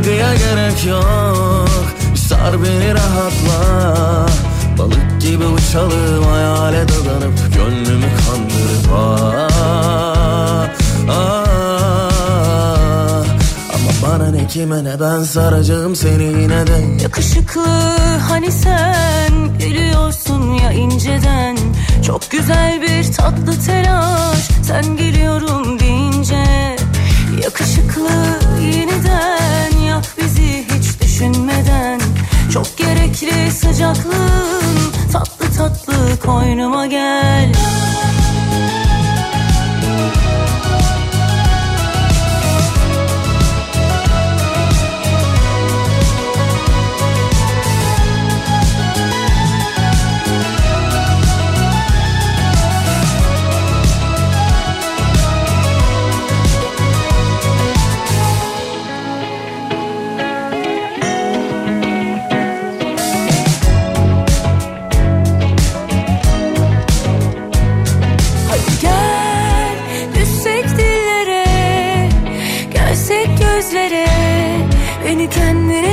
Kaygıya gerek yok. Sar beni rahatla. Balık gibi uçalım hayale dadanıp Gönlümü kandırıp ah, ah. Ama bana ne kime ne ben saracağım seni yine de. Yakışıklı hani sen gülüyorsun ya inceden. Çok güzel bir tatlı telaş sen geliyorum deyince. Yakışıklı yeniden yak bizi hiç düşünmeden. Çok gerekli sıcaklığın tatlı tatlı koynuma gel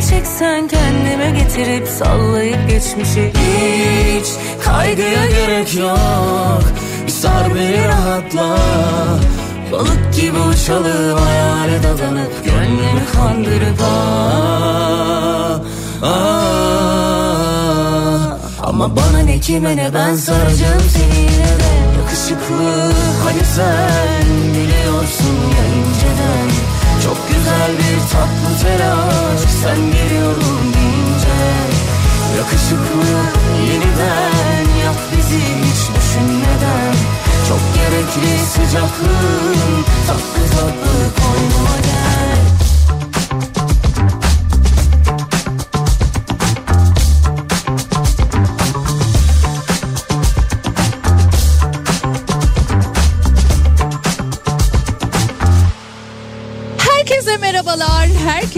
çeksen kendime getirip sallayıp geçmişi. Hiç kaygıya gerek yok. Bir sar beni rahatla. Balık gibi uçalım hayale dadanıp Gönlümü kandırıp ah, ah. Ama bana ne kime ne ben saracağım seni de Yakışıklı. Hani sen biliyorsun ya inceden. Çok güzel bir tatlı telaş. Sen geliyorum deyince. Yakışıklı yeniden yak bizi hiç düşünmeden. Çok gerekli sıcaklığın tatlı tatlı koynuma gel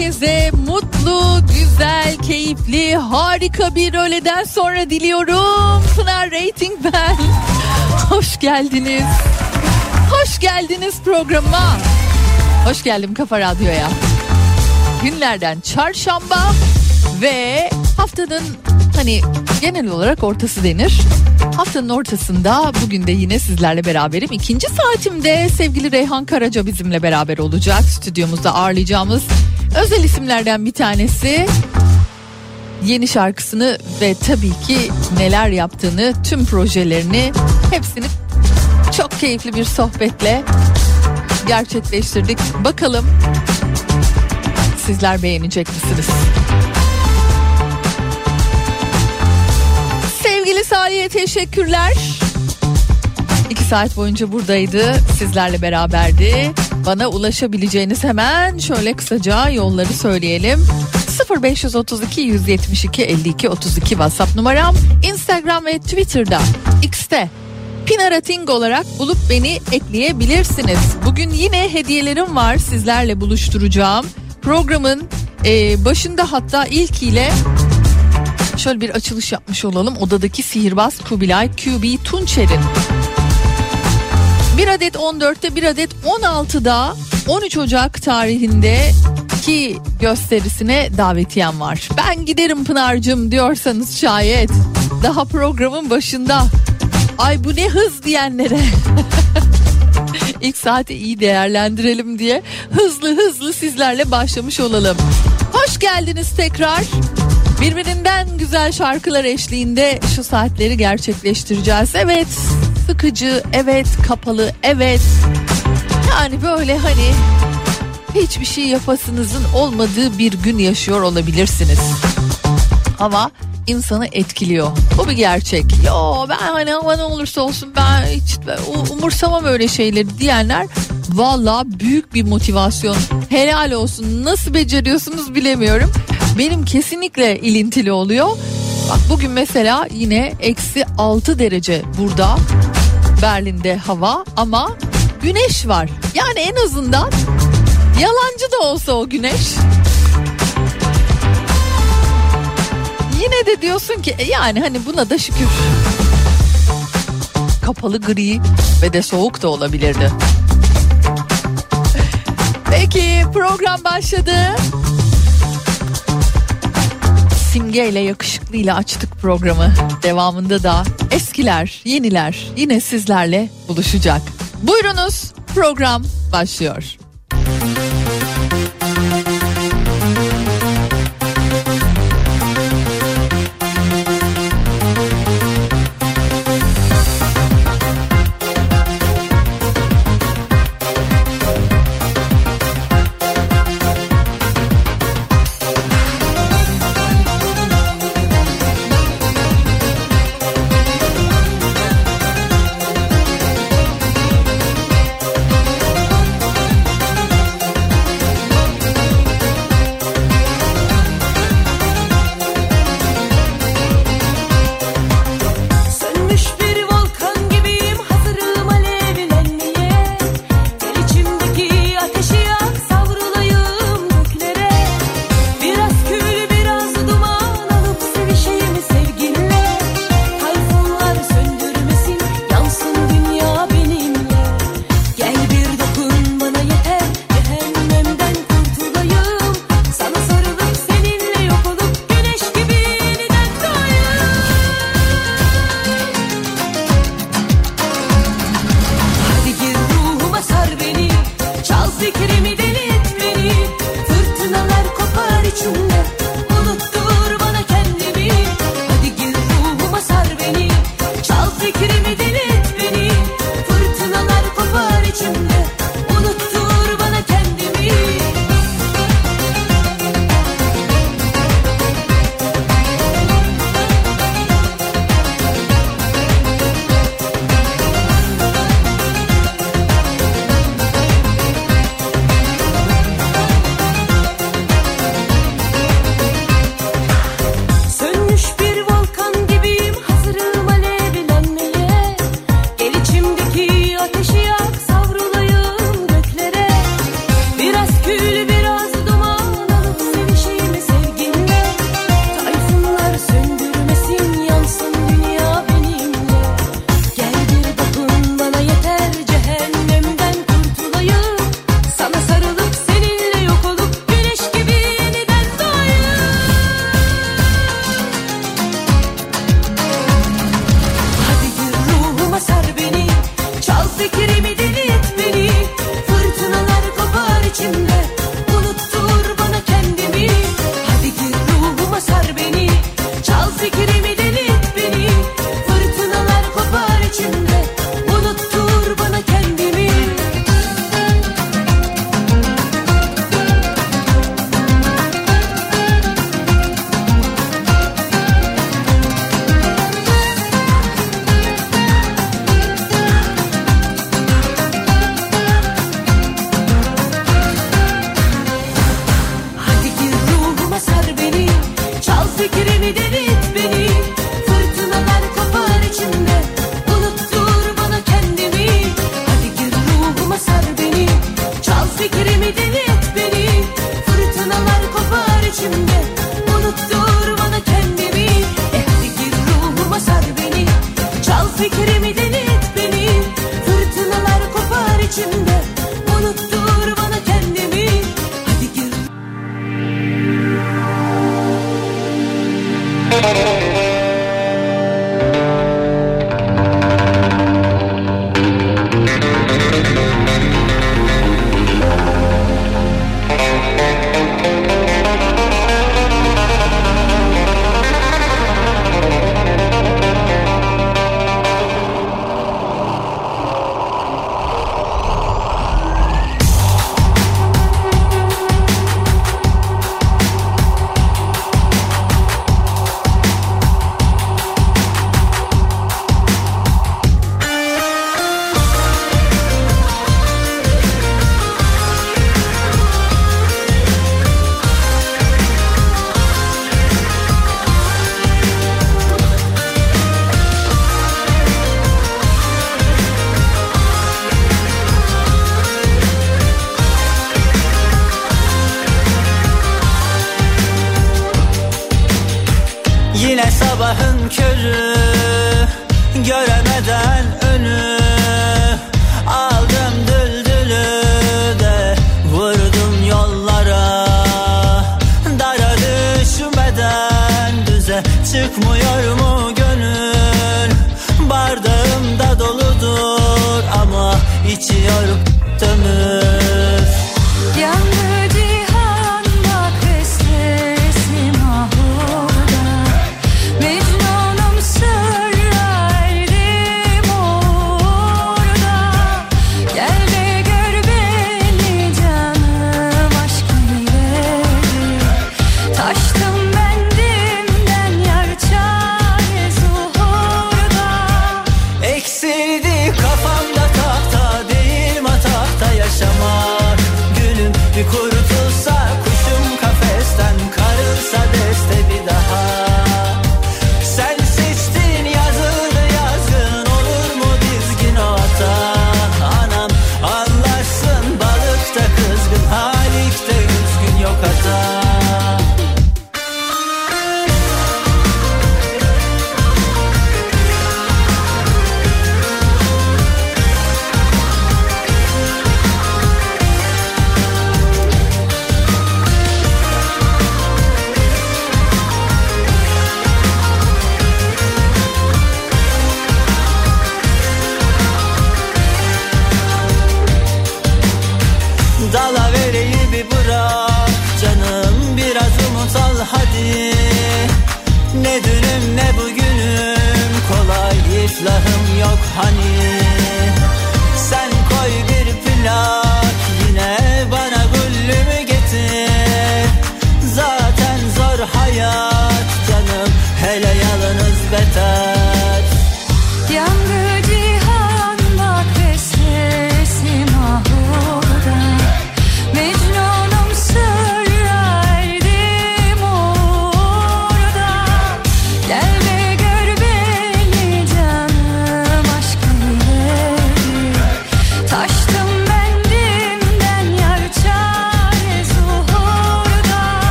Herkese mutlu, güzel, keyifli, harika bir öğleden sonra diliyorum. Pınar Rating ben. Hoş geldiniz. Hoş geldiniz programa. Hoş geldim Kafa Radyo'ya. Günlerden çarşamba ve haftanın hani genel olarak ortası denir. Haftanın ortasında bugün de yine sizlerle beraberim. İkinci saatimde sevgili Reyhan Karaca bizimle beraber olacak. Stüdyomuzda ağırlayacağımız özel isimlerden bir tanesi. Yeni şarkısını ve tabii ki neler yaptığını, tüm projelerini hepsini çok keyifli bir sohbetle gerçekleştirdik. Bakalım sizler beğenecek misiniz? Sevgili Salih'e teşekkürler. İki saat boyunca buradaydı. Sizlerle beraberdi. Bana ulaşabileceğiniz hemen şöyle kısaca yolları söyleyelim. 0532 172 52 32 WhatsApp numaram. Instagram ve Twitter'da X'te Pinarating olarak bulup beni ekleyebilirsiniz. Bugün yine hediyelerim var sizlerle buluşturacağım. Programın e, başında hatta ilkiyle şöyle bir açılış yapmış olalım. Odadaki sihirbaz Kubilay QB Tunçer'in bir adet 14'te bir adet 16'da 13 Ocak tarihinde ki gösterisine davetiyem var. Ben giderim Pınar'cım diyorsanız şayet daha programın başında ay bu ne hız diyenlere ilk saati iyi değerlendirelim diye hızlı hızlı sizlerle başlamış olalım. Hoş geldiniz tekrar. Birbirinden güzel şarkılar eşliğinde şu saatleri gerçekleştireceğiz. Evet sıkıcı, evet kapalı, evet. Yani böyle hani hiçbir şey yapasınızın olmadığı bir gün yaşıyor olabilirsiniz. Ama insanı etkiliyor. Bu bir gerçek. Yo ben hani ama ne olursa olsun ben hiç umursamam öyle şeyleri diyenler valla büyük bir motivasyon. Helal olsun. Nasıl beceriyorsunuz bilemiyorum. Benim kesinlikle ilintili oluyor. Bak bugün mesela yine eksi 6 derece burada Berlin'de hava ama güneş var. Yani en azından yalancı da olsa o güneş. Yine de diyorsun ki e, yani hani buna da şükür. Kapalı gri ve de soğuk da olabilirdi. Peki program başladı. Simge ile yakışıklı ile açtık programı. Devamında da eskiler, yeniler yine sizlerle buluşacak. Buyurunuz program başlıyor.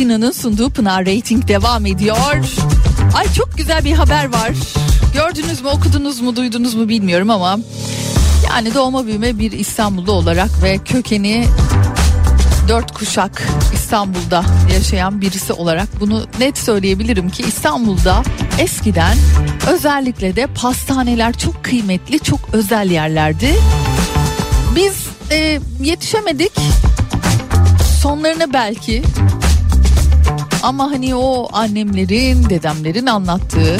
Efsina'nın sunduğu Pınar Rating devam ediyor. Ay çok güzel bir haber var. Gördünüz mü, okudunuz mu, duydunuz mu bilmiyorum ama yani doğma büyüme bir İstanbullu olarak ve kökeni dört kuşak İstanbul'da yaşayan birisi olarak bunu net söyleyebilirim ki İstanbul'da eskiden özellikle de pastaneler çok kıymetli, çok özel yerlerdi. Biz e, yetişemedik sonlarına belki ama hani o annemlerin, dedemlerin anlattığı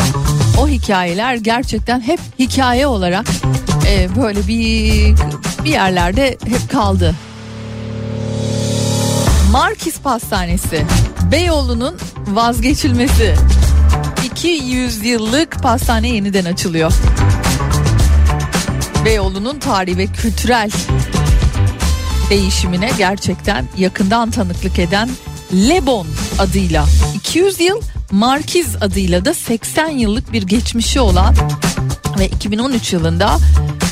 o hikayeler gerçekten hep hikaye olarak e, böyle bir bir yerlerde hep kaldı. Markis Pastanesi Beyoğlu'nun vazgeçilmesi 200 yıllık pastane yeniden açılıyor. Beyoğlu'nun tarihi ve kültürel değişimine gerçekten yakından tanıklık eden Lebon adıyla 200 yıl Markiz adıyla da 80 yıllık bir geçmişi olan ve 2013 yılında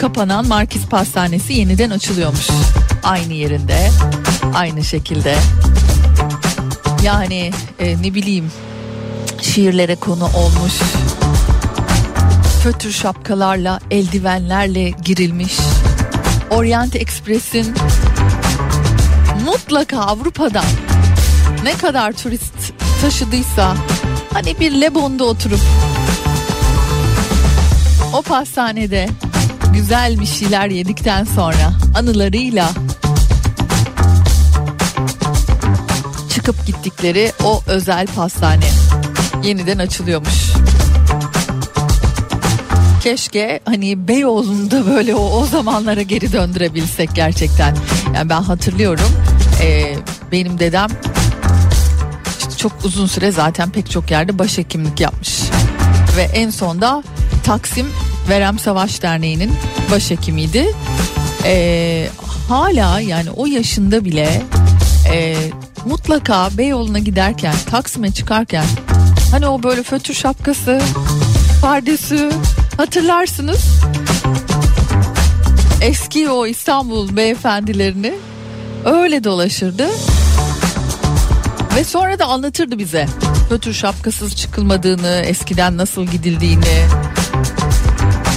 kapanan Markiz Pastanesi yeniden açılıyormuş. Aynı yerinde, aynı şekilde. Yani e, ne bileyim şiirlere konu olmuş. Fötür şapkalarla, eldivenlerle girilmiş. Orient Express'in mutlaka Avrupa'dan ne kadar turist taşıdıysa hani bir Lebon'da oturup o pastanede güzel bir şeyler yedikten sonra anılarıyla çıkıp gittikleri o özel pastane yeniden açılıyormuş. Keşke hani Beyoğlu'nda böyle o, o zamanlara geri döndürebilsek gerçekten. Yani ben hatırlıyorum e, benim dedem çok uzun süre zaten pek çok yerde başhekimlik yapmış. Ve en sonda Taksim Verem Savaş Derneği'nin başhekimiydi. E, hala yani o yaşında bile e, mutlaka Beyoğlu'na giderken Taksim'e çıkarken hani o böyle fötür şapkası pardesü hatırlarsınız. Eski o İstanbul beyefendilerini öyle dolaşırdı. Ve sonra da anlatırdı bize. Fötür şapkasız çıkılmadığını, eskiden nasıl gidildiğini.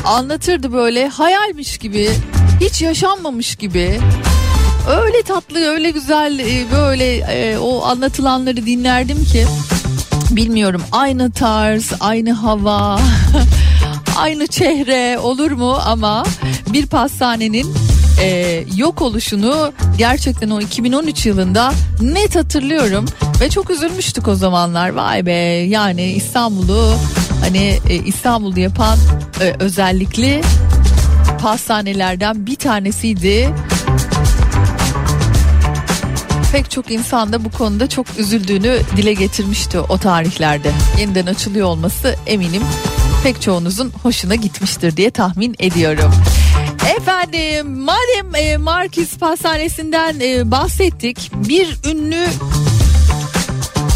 Anlatırdı böyle hayalmiş gibi, hiç yaşanmamış gibi. Öyle tatlı, öyle güzel, e, böyle e, o anlatılanları dinlerdim ki bilmiyorum aynı tarz, aynı hava, aynı çehre olur mu ama bir pastanenin e, yok oluşunu gerçekten o 2013 yılında net hatırlıyorum ve çok üzülmüştük o zamanlar. Vay be yani İstanbul'u hani e, İstanbul'u yapan e, özellikli pastanelerden bir tanesiydi pek çok insan da bu konuda çok üzüldüğünü dile getirmişti o tarihlerde. Yeniden açılıyor olması eminim pek çoğunuzun hoşuna gitmiştir diye tahmin ediyorum. Efendim madem e, Markis Pastanesi'nden e, bahsettik bir ünlü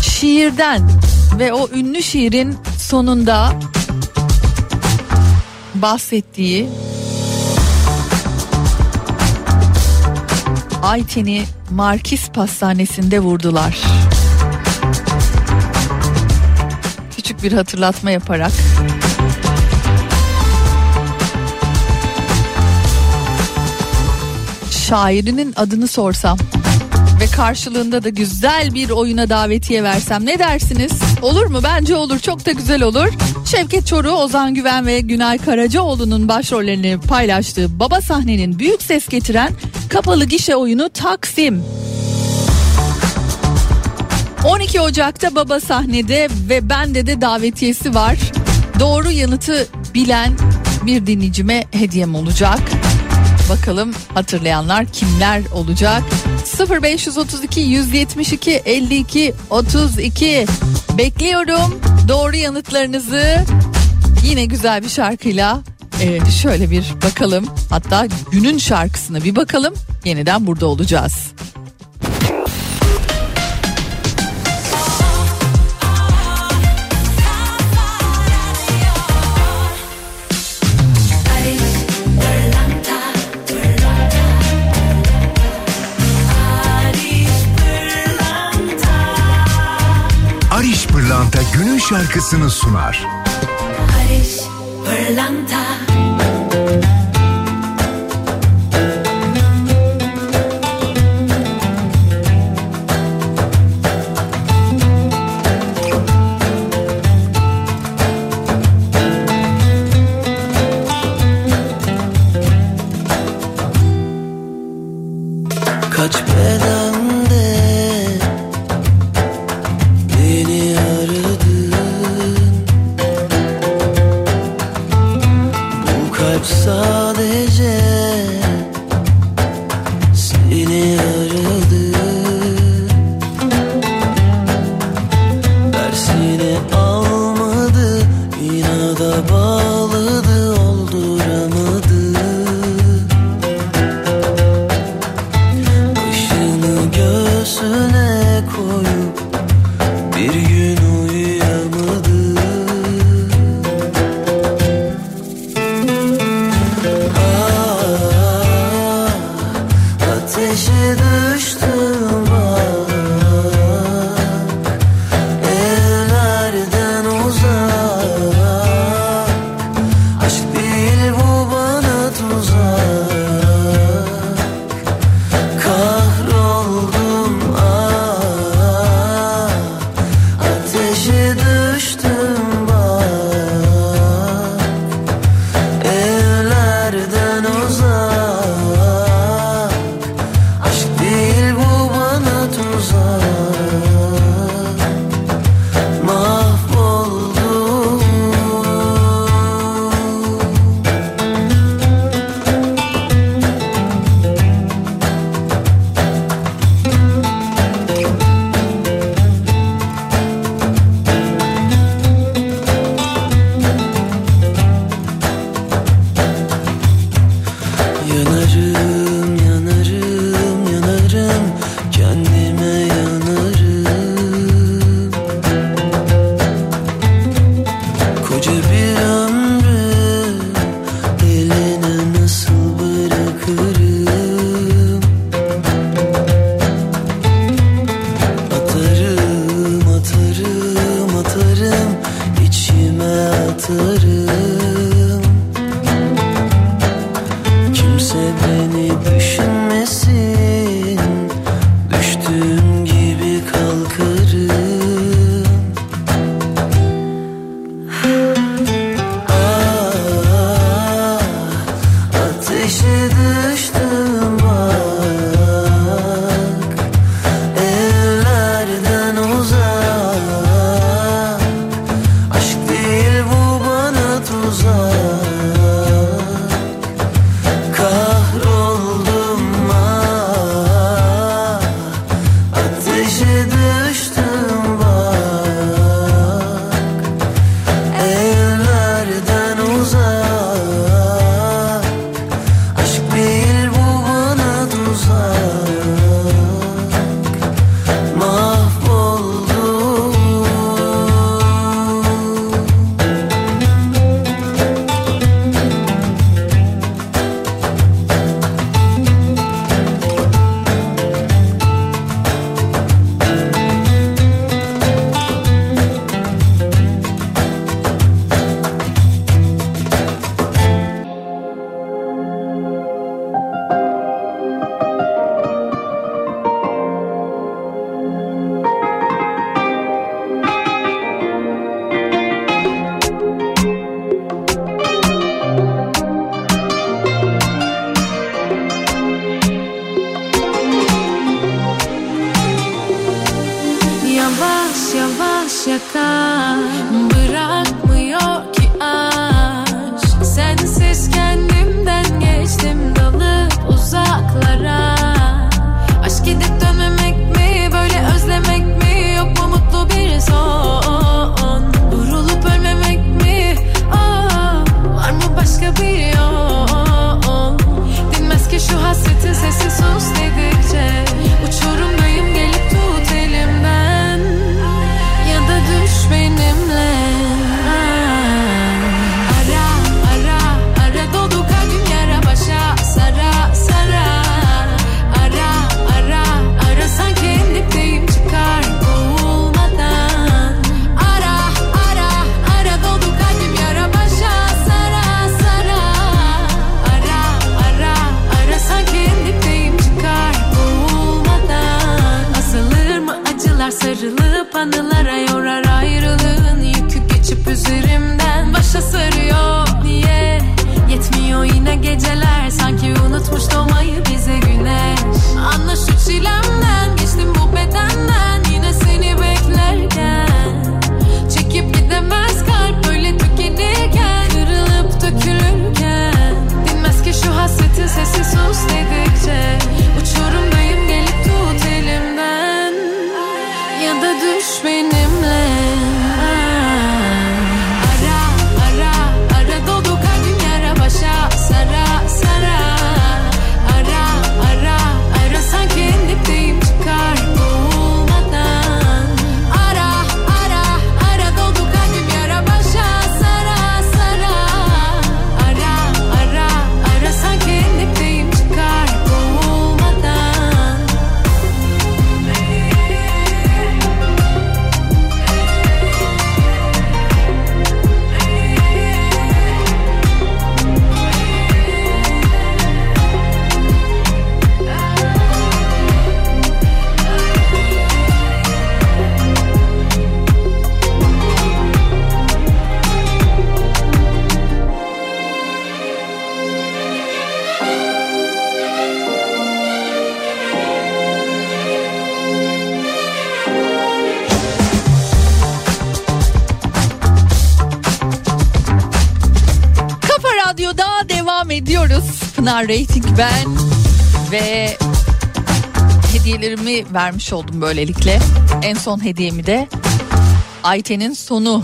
şiirden ve o ünlü şiirin sonunda bahsettiği Ayten'i Markis Pastanesi'nde vurdular. Küçük bir hatırlatma yaparak şairinin adını sorsam ve karşılığında da güzel bir oyuna davetiye versem ne dersiniz? Olur mu? Bence olur. Çok da güzel olur. Şevket Çoruh, Ozan Güven ve Günay Karacaoğlu'nun başrollerini paylaştığı baba sahnenin büyük ses getiren kapalı gişe oyunu Taksim. 12 Ocak'ta baba sahnede ve bende de davetiyesi var. Doğru yanıtı bilen bir dinleyicime hediyem olacak. Bakalım hatırlayanlar kimler olacak? 0532 172 52 32 bekliyorum doğru yanıtlarınızı. Yine güzel bir şarkıyla e, şöyle bir bakalım. Hatta günün şarkısına bir bakalım. Yeniden burada olacağız. Pırlanta günün şarkısını sunar. Barış Pırlanta Pınar Rating ben ve hediyelerimi vermiş oldum böylelikle. En son hediyemi de Ayten'in sonu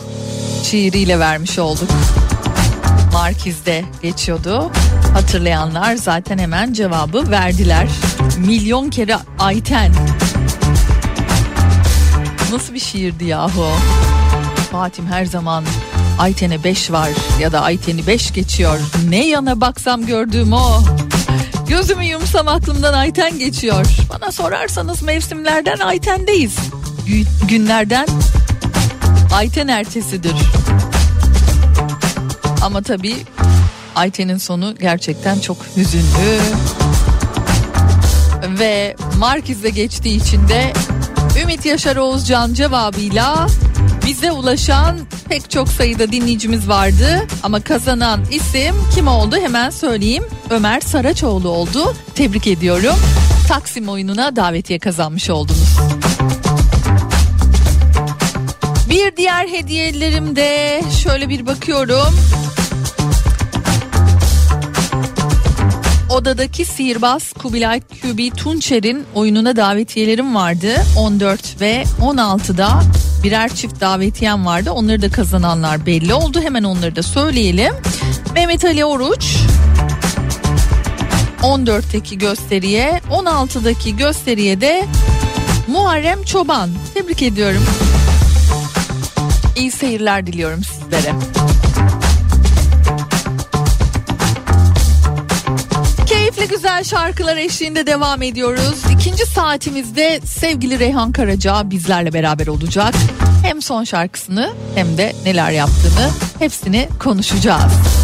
şiiriyle vermiş olduk. Markiz'de geçiyordu. Hatırlayanlar zaten hemen cevabı verdiler. Milyon kere Ayten. Nasıl bir şiirdi yahu? Fatih her zaman Ayten'e 5 var ya da Ayten'i 5 geçiyor. Ne yana baksam gördüğüm o. Gözümü yumsam aklımdan Ayten geçiyor. Bana sorarsanız mevsimlerden Ayten'deyiz. Gü- günlerden Ayten ertesidir. Ama tabii Ayten'in sonu gerçekten çok hüzünlü. Ve Markiz'de geçtiği için de Ümit Yaşar Oğuzcan cevabıyla bize ulaşan pek çok sayıda dinleyicimiz vardı ama kazanan isim kim oldu hemen söyleyeyim. Ömer Saraçoğlu oldu. Tebrik ediyorum. Taksim oyununa davetiye kazanmış oldunuz. Bir diğer hediyelerim de şöyle bir bakıyorum. Odadaki sihirbaz Kubilay Kübi Tunçer'in oyununa davetiyelerim vardı. 14 ve 16'da birer çift davetiyem vardı. Onları da kazananlar belli oldu. Hemen onları da söyleyelim. Mehmet Ali Oruç 14'teki gösteriye 16'daki gösteriye de Muharrem Çoban. Tebrik ediyorum. İyi seyirler diliyorum sizlere. Güzel şarkılar eşliğinde devam ediyoruz. İkinci saatimizde sevgili Reyhan Karaca bizlerle beraber olacak. Hem son şarkısını hem de neler yaptığını hepsini konuşacağız.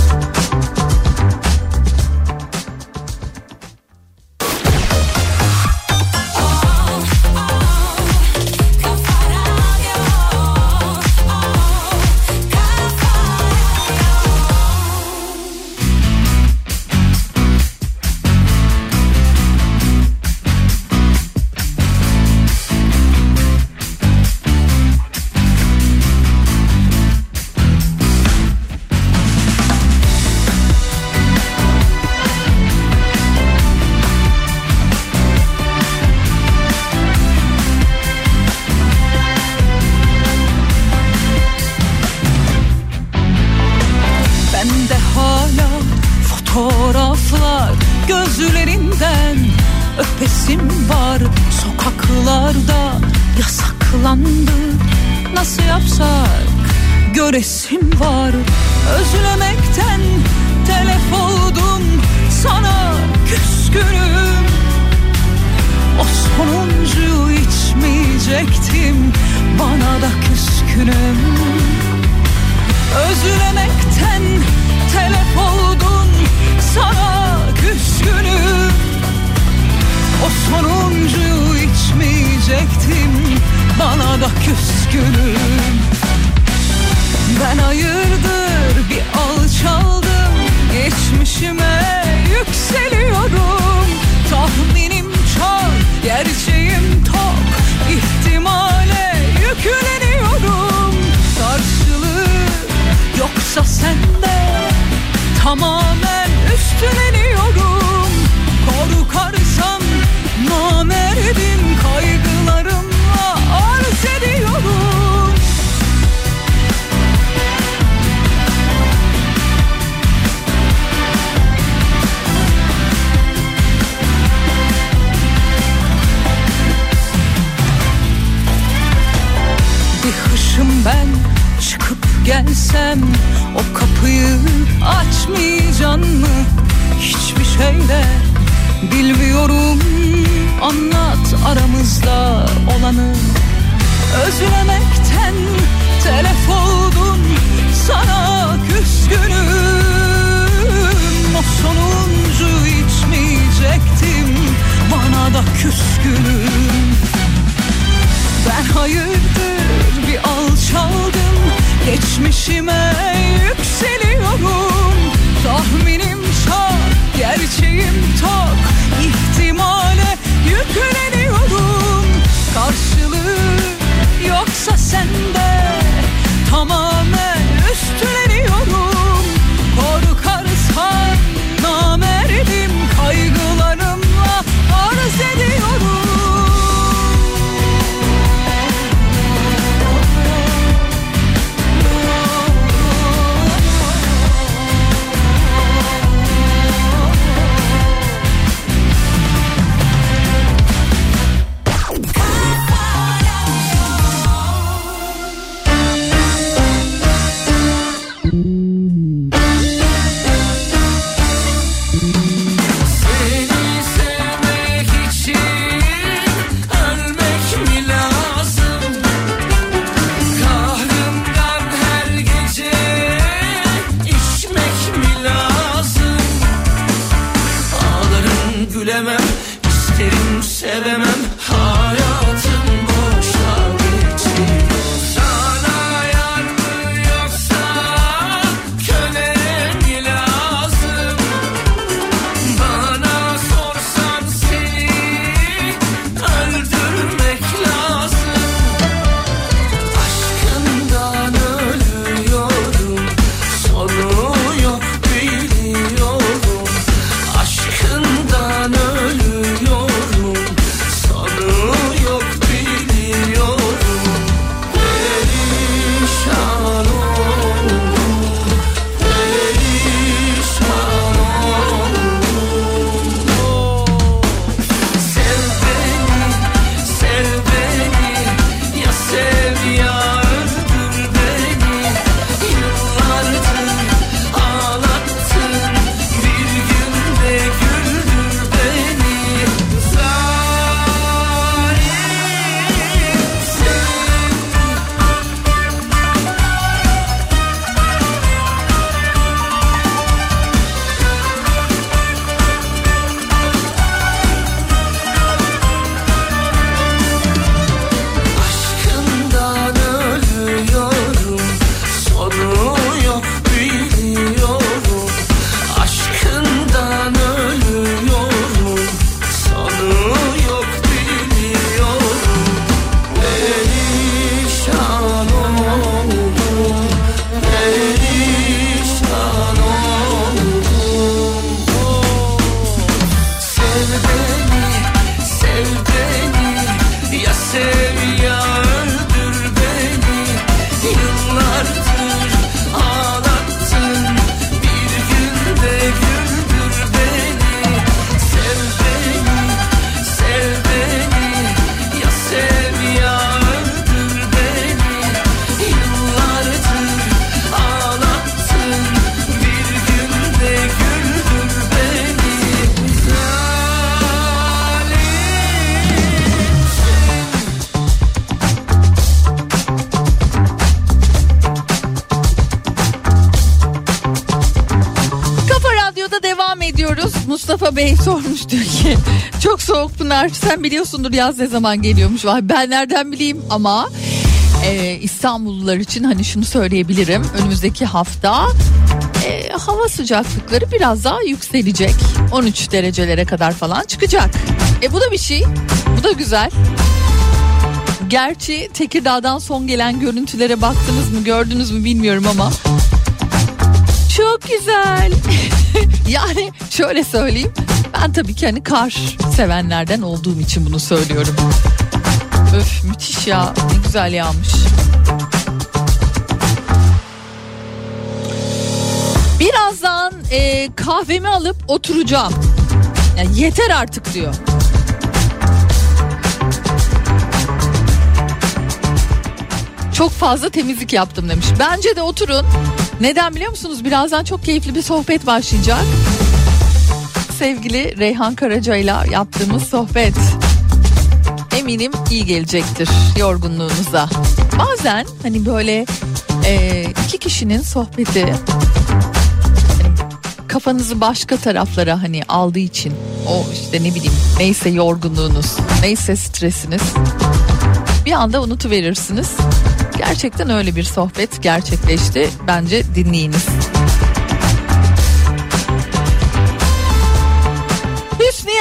Sormuş diyor ki çok soğuk Pınar sen biliyorsundur yaz ne zaman geliyormuş. Vay ben nereden bileyim ama e, İstanbullular için hani şunu söyleyebilirim önümüzdeki hafta e, hava sıcaklıkları biraz daha yükselecek 13 derecelere kadar falan çıkacak. E bu da bir şey bu da güzel. Gerçi Tekirdağ'dan son gelen görüntülere baktınız mı gördünüz mü bilmiyorum ama çok güzel. yani şöyle söyleyeyim. Ben tabii ki hani kar sevenlerden olduğum için bunu söylüyorum. Öf müthiş ya. Ne güzel yağmış. Birazdan e, kahvemi alıp oturacağım. Yani yeter artık diyor. Çok fazla temizlik yaptım demiş. Bence de oturun. Neden biliyor musunuz? Birazdan çok keyifli bir sohbet başlayacak. Sevgili Reyhan Karaca ile yaptığımız sohbet. Eminim iyi gelecektir yorgunluğunuza. Bazen hani böyle e, iki kişinin sohbeti kafanızı başka taraflara hani aldığı için o işte ne bileyim neyse yorgunluğunuz neyse stresiniz bir anda unutuverirsiniz. Gerçekten öyle bir sohbet gerçekleşti. Bence dinleyiniz.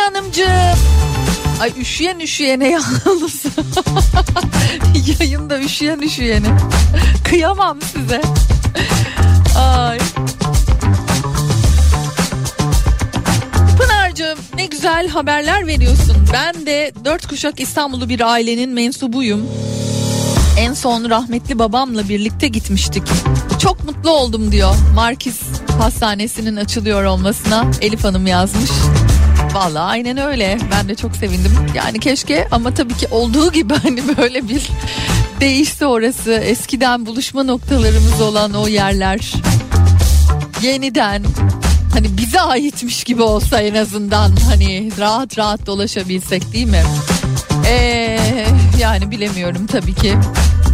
Hanımcığım. Ay üşüyen üşüyene yalnız. Yayında üşüyen üşüyene. Kıyamam size. Ay. Pınar'cığım ne güzel haberler veriyorsun. Ben de dört kuşak İstanbullu bir ailenin mensubuyum. En son rahmetli babamla birlikte gitmiştik. Çok mutlu oldum diyor. Markis Hastanesi'nin açılıyor olmasına Elif Hanım yazmış. Vallahi aynen öyle. Ben de çok sevindim. Yani keşke ama tabii ki olduğu gibi hani böyle bir değişse orası. Eskiden buluşma noktalarımız olan o yerler yeniden hani bize aitmiş gibi olsa en azından hani rahat rahat dolaşabilsek değil mi? Ee, yani bilemiyorum tabii ki.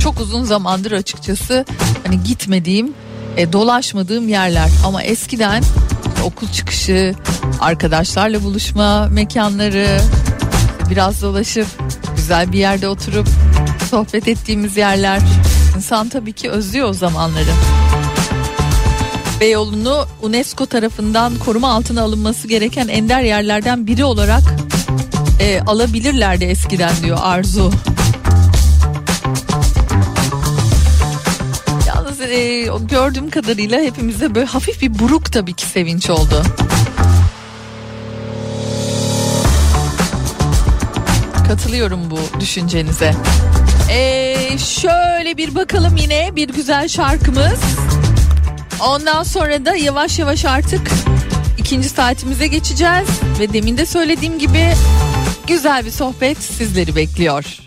Çok uzun zamandır açıkçası hani gitmediğim, e, dolaşmadığım yerler ama eskiden okul çıkışı, arkadaşlarla buluşma mekanları, biraz dolaşıp güzel bir yerde oturup sohbet ettiğimiz yerler. İnsan tabii ki özlüyor o zamanları. Beyoğlu'nu UNESCO tarafından koruma altına alınması gereken ender yerlerden biri olarak e, alabilirlerdi eskiden diyor Arzu. E, gördüğüm kadarıyla hepimize böyle hafif bir buruk tabii ki sevinç oldu. Katılıyorum bu düşüncenize. Ee, şöyle bir bakalım yine bir güzel şarkımız. Ondan sonra da yavaş yavaş artık ikinci saatimize geçeceğiz. Ve demin de söylediğim gibi güzel bir sohbet sizleri bekliyor.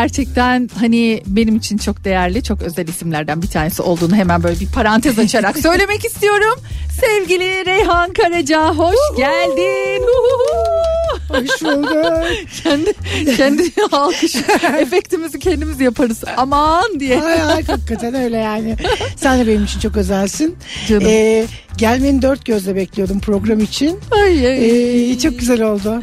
Gerçekten hani benim için çok değerli çok özel isimlerden bir tanesi olduğunu hemen böyle bir parantez açarak söylemek istiyorum. Sevgili Reyhan Karaca hoş geldin. Hoş bulduk. kendi kendi alkış efektimizi kendimiz yaparız. Aman diye. Ay, ay, hakikaten öyle yani. Sen de benim için çok özelsin. Canım. Ee, gelmeni dört gözle bekliyordum program için. Ay, ay. Ee, çok güzel oldu.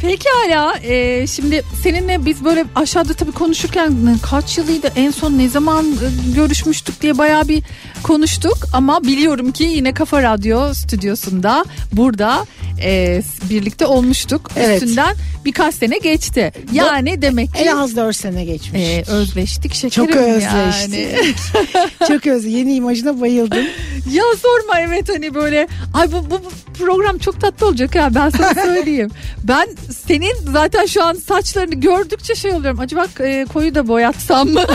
Pekala e, şimdi seninle biz böyle aşağıda tabii konuşurken kaç yılıydı en son ne zaman e, görüşmüştük diye bayağı bir konuştuk ama biliyorum ki yine Kafa Radyo stüdyosunda burada e, birlikte olmuştuk Evet. üstünden birkaç sene geçti yani demek ki En az dört sene geçmiş. e, özleştik şekerim çok özleştik. yani. çok özleştik. Yeni imajına bayıldım. Ya sorma evet hani böyle ay bu, bu, bu program çok tatlı olacak ha ben sana söyleyeyim. ben senin zaten şu an saçlarını gördükçe şey oluyorum. Acaba e, koyu da boyatsam mı?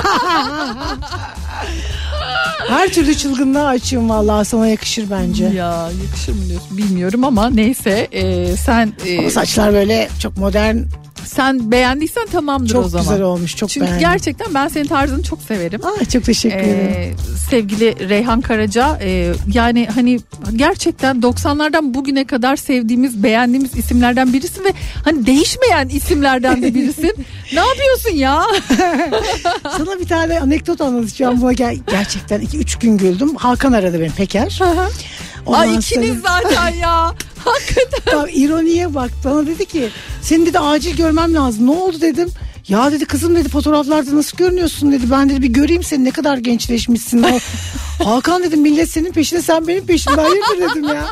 Her türlü çılgınlığa açığım vallahi sana yakışır bence. ya yakışır mı diyorsun bilmiyorum ama neyse e, sen e, Ama saçlar böyle çok modern, sen beğendiysen tamamdır o çok zaman. güzel olmuş. Çok Çünkü beğendim. gerçekten ben senin tarzını çok severim. Aa, çok teşekkür ederim. Ee, sevgili Reyhan Karaca e, yani hani gerçekten 90'lardan bugüne kadar sevdiğimiz beğendiğimiz isimlerden birisin ve hani değişmeyen isimlerden de birisin. ne yapıyorsun ya? Sana bir tane anekdot anlatacağım. Buna gel- gerçekten 2-3 gün güldüm. Hakan aradı beni Peker. Ondan Ay ikiniz sonra- zaten ya. Hakikaten. Bak, ironiye bak. Bana dedi ki seni dedi acil görmem lazım. Ne oldu? dedim. Ya dedi kızım dedi fotoğraflarda nasıl görünüyorsun? dedi. Ben dedi bir göreyim seni. Ne kadar gençleşmişsin. O- Hakan dedim millet senin peşinde sen benim peşimde hayırdır dedim ya.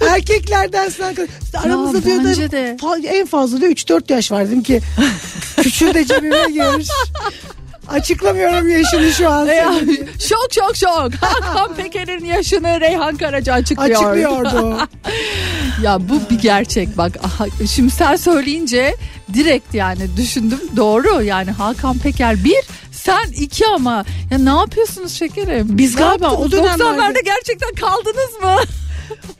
Erkeklerden sen aramızda Ya diyor da de. en fazla diyor 3-4 yaş var. Dedim ki küçüğü de cebime gir açıklamıyorum yaşını şu an Ya, şok şok şok. Hakan Peker'in yaşını Reyhan Karaca açıklıyor. açıklıyordu Ya bu bir gerçek bak. Aha, şimdi sen söyleyince direkt yani düşündüm doğru yani Hakan Peker bir sen iki ama ya ne yapıyorsunuz şekerim? Biz Ne galiba yaptınız? o dönemlerde- 90'larda gerçekten kaldınız mı?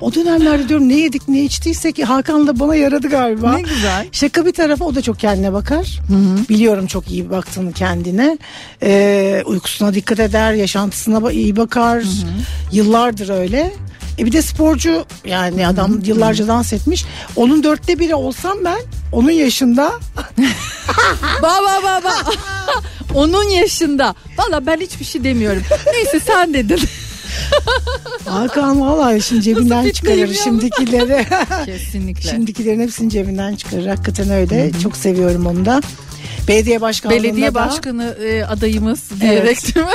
O dönemlerde diyorum ne yedik ne içtiysek Hakan da bana yaradı galiba. Ne güzel. Şaka bir tarafa o da çok kendine bakar. Biliyorum çok iyi baktığını kendine. Ee, uykusuna dikkat eder, yaşantısına iyi bakar. Yıllardır öyle. E bir de sporcu yani adam yıllarca dans etmiş. Onun dörtte biri olsam ben onun yaşında Ba ba ba ba. Onun yaşında. Valla ben hiçbir şey demiyorum. Neyse sen dedin. Hakan vallahi şimdi cebinden çıkarır şimdikileri. Kesinlikle. Şimdikilerin hepsini cebinden çıkarır. Hakikaten öyle. Çok seviyorum onu da. Belediye başkanlığında Belediye da, başkanı e, adayımız diyerek değil mi?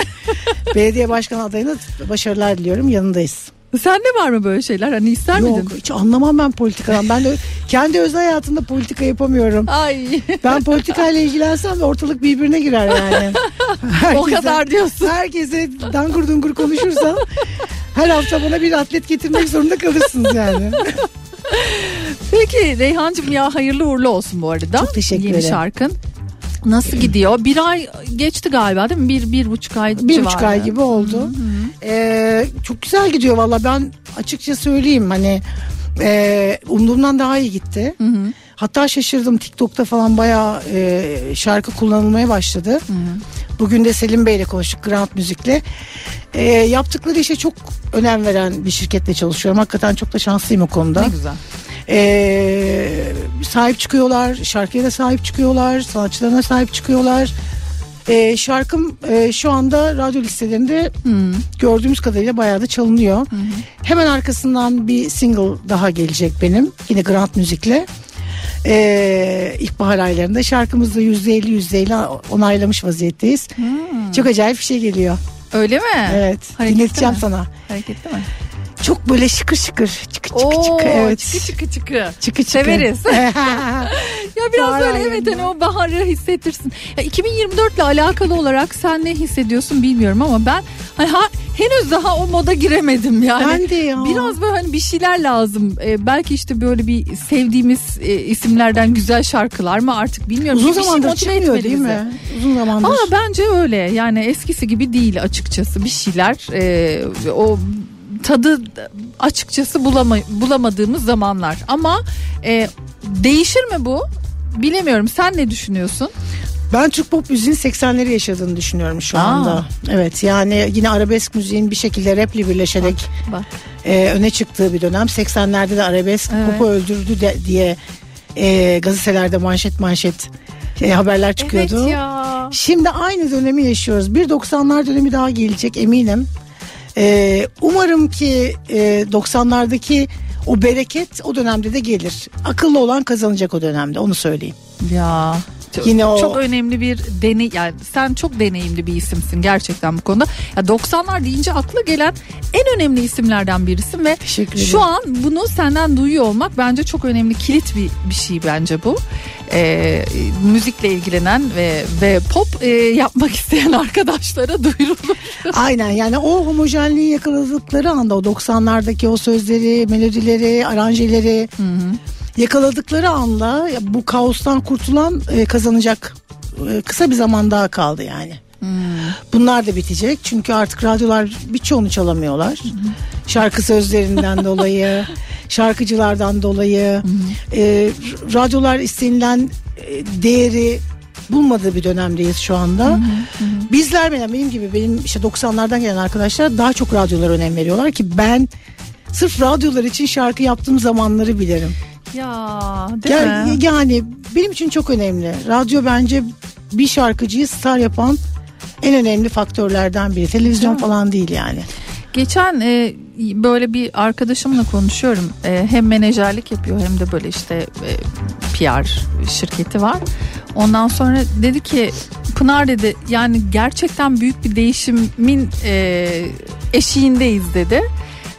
belediye başkanı adayına başarılar diliyorum. Yanındayız. Sende var mı böyle şeyler? Hani ister Yok miydin? hiç anlamam ben politikadan. Ben de kendi özel hayatımda politika yapamıyorum. Ay Ben politikayla ilgilensem ortalık birbirine girer yani. o kadar diyorsun. Herkese dangur dungur konuşursam her hafta bana bir atlet getirmek zorunda kalırsınız yani. Peki Reyhancığım ya hayırlı uğurlu olsun bu arada. Çok teşekkür Yeni ederim. şarkın. Nasıl gidiyor? Bir ay geçti galiba değil mi? Bir, bir buçuk ay Bir buçuk ay gibi oldu. Ee, çok güzel gidiyor valla ben açıkça söyleyeyim hani e, umduğumdan daha iyi gitti. Hatta şaşırdım TikTok'ta falan bayağı e, şarkı kullanılmaya başladı. Bugün de Selim Bey'le konuştuk Grand Müzik'le. E, yaptıkları işe çok önem veren bir şirketle çalışıyorum. Hakikaten çok da şanslıyım o konuda. Ne güzel. Ee, sahip çıkıyorlar, şarkıya da sahip çıkıyorlar, sanatçılarına sahip çıkıyorlar. Ee, şarkım e, şu anda radyo listelerinde gördüğümüz kadarıyla bayağı da çalınıyor. Hemen arkasından bir single daha gelecek benim. Yine Grand Müzik'le. Ee, ilkbahar aylarında şarkımızda %50 %50 onaylamış vaziyetteyiz. Çok acayip bir şey geliyor. Öyle mi? Evet. Hareketli dinleteceğim mi? sana. Hareketli mi? Çok böyle şıkır şıkır. Çıkı çıkı Oo, çıkı. Evet. çıkı çıkı çıkı. Çıkı çıkı. Severiz. Ya biraz Bahar böyle evet hani o baharı hissettirsin. Ya 2024 ile alakalı olarak sen ne hissediyorsun bilmiyorum ama ben hani ha, henüz daha o moda giremedim yani. Ben de ya. Biraz böyle hani bir şeyler lazım. Ee, belki işte böyle bir sevdiğimiz e, isimlerden güzel şarkılar mı artık bilmiyorum. Uzun Bir şey zamandır motive çıkmıyor değil mi? Uzun zamandır. Ama bence öyle yani eskisi gibi değil açıkçası bir şeyler e, o tadı açıkçası bulama, bulamadığımız zamanlar ama e, değişir mi bu bilemiyorum sen ne düşünüyorsun? Ben Türk pop müziğin 80'leri yaşadığını düşünüyorum şu Aa. anda. Evet yani yine arabesk müziğin bir şekilde raple birleşerek Bak. e, öne çıktığı bir dönem. 80'lerde de arabesk Evet. popu öldürdü de, diye e, gazetelerde manşet manşet e, haberler çıkıyordu. Evet ya. Şimdi aynı dönemi yaşıyoruz. Bir 90'lar dönemi daha gelecek eminim. Ee, umarım ki e, 90'lardaki o bereket o dönemde de gelir. Akıllı olan kazanacak o dönemde onu söyleyeyim. Ya. Çok, Yine o- çok önemli bir deney yani sen çok deneyimli bir isimsin gerçekten bu konuda. Ya 90'lar deyince akla gelen en önemli isimlerden birisin ve Teşekkür ederim. şu an bunu senden duyuyor olmak bence çok önemli kilit bir bir şey bence bu. Ee, müzikle ilgilenen ve ve pop e, yapmak isteyen arkadaşlara duyurulur. Aynen yani o homojenliği yakaladıkları anda o 90'lardaki o sözleri, melodileri, aranjeleri yakaladıkları anda bu kaostan kurtulan e, kazanacak. E, kısa bir zaman daha kaldı yani. Bunlar da bitecek çünkü artık radyolar birçoğunu çalamıyorlar. Şarkı sözlerinden dolayı, şarkıcılardan dolayı, e, radyolar istenilen e, değeri bulmadığı bir dönemdeyiz şu anda. Bizler benim, benim gibi benim işte 90'lardan gelen arkadaşlar daha çok radyolara önem veriyorlar ki ben sırf radyolar için şarkı yaptığım zamanları bilirim. Ya değil Yani, mi? yani benim için çok önemli. Radyo bence bir şarkıcıyı star yapan en önemli faktörlerden biri. Televizyon falan değil yani. Geçen e, böyle bir arkadaşımla konuşuyorum. E, hem menajerlik yapıyor hem de böyle işte e, PR şirketi var. Ondan sonra dedi ki Pınar dedi yani gerçekten büyük bir değişimin e, eşiğindeyiz dedi.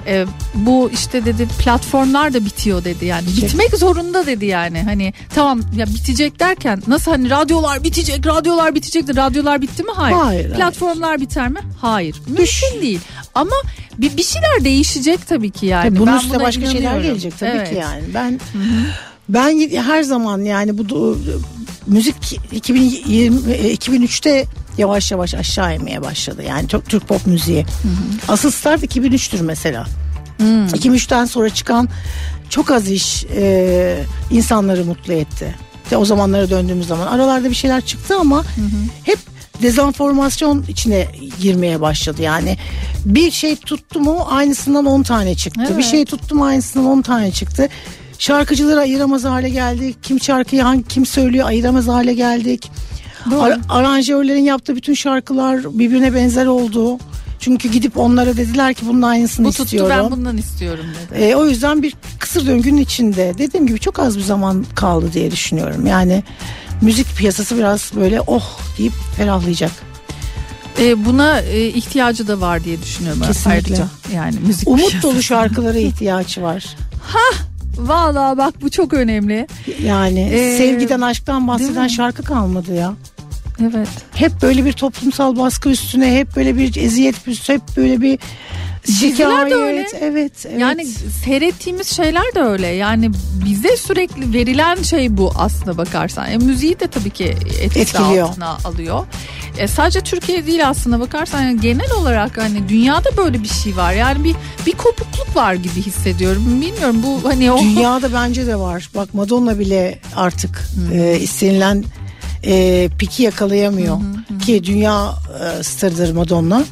E, bu işte dedi platformlar da bitiyor dedi yani. Bitmek zorunda dedi yani. Hani tamam ya bitecek derken nasıl hani radyolar bitecek radyolar bitecek de radyolar bitti mi? Hayır, Hayır, hayır. platformlar biter mi? Hayır. Mümkün değil. Ama bir, bir şeyler değişecek tabii ki yani. Tabii bunun Ben üstüne başka şeyler gelecek tabii Evet. ki yani. Ben ben her zaman yani bu müzik 2020 e, 2003'te yavaş yavaş aşağı inmeye başladı. Yani çok Türk pop müziği. Asıl start 2003'tür mesela. 2003'ten sonra çıkan çok az iş e, insanları mutlu etti. İşte o zamanlara döndüğümüz zaman aralarda bir şeyler çıktı ama hep dezenformasyon içine girmeye başladı. Yani bir şey tuttu mu aynısından 10 tane çıktı. Evet. Bir şey tuttu mu aynısından 10 tane çıktı. Şarkıcıları ayıramaz hale geldik. Kim şarkıyı hangi kim söylüyor ayıramaz hale geldik. Ar- aranjörlerin yaptığı bütün şarkılar birbirine benzer oldu. Çünkü gidip onlara dediler ki bunun aynısını Bu tuttu istiyorum. ben bundan istiyorum dedi. E, o yüzden bir kısır döngünün içinde dediğim gibi çok az bir zaman kaldı diye düşünüyorum. Yani müzik piyasası biraz böyle oh deyip ferahlayacak. E, buna e, ihtiyacı da var diye düşünüyorum Kesinlikle. ayrıca. Yani müzik Umut piyasası. dolu şarkılara ihtiyaç var. Vallahi bak bu çok önemli. Yani Ee, sevgiden aşktan bahseden şarkı kalmadı ya. Evet. Hep böyle bir toplumsal baskı üstüne hep böyle bir eziyet hep böyle bir Diziler de öyle. Evet, evet. Yani seyrettiğimiz şeyler de öyle. Yani bize sürekli verilen şey bu aslına bakarsan. E, müziği de tabii ki etkisi Etkiliyor. altına alıyor. E, sadece Türkiye değil aslına bakarsan yani genel olarak hani dünyada böyle bir şey var. Yani bir bir kopukluk var gibi hissediyorum. Bilmiyorum bu hani o Dünyada bence de var. Bak Madonna bile artık e, istenilen e, piki yakalayamıyor. Ki dünya e, starıdır Madonna.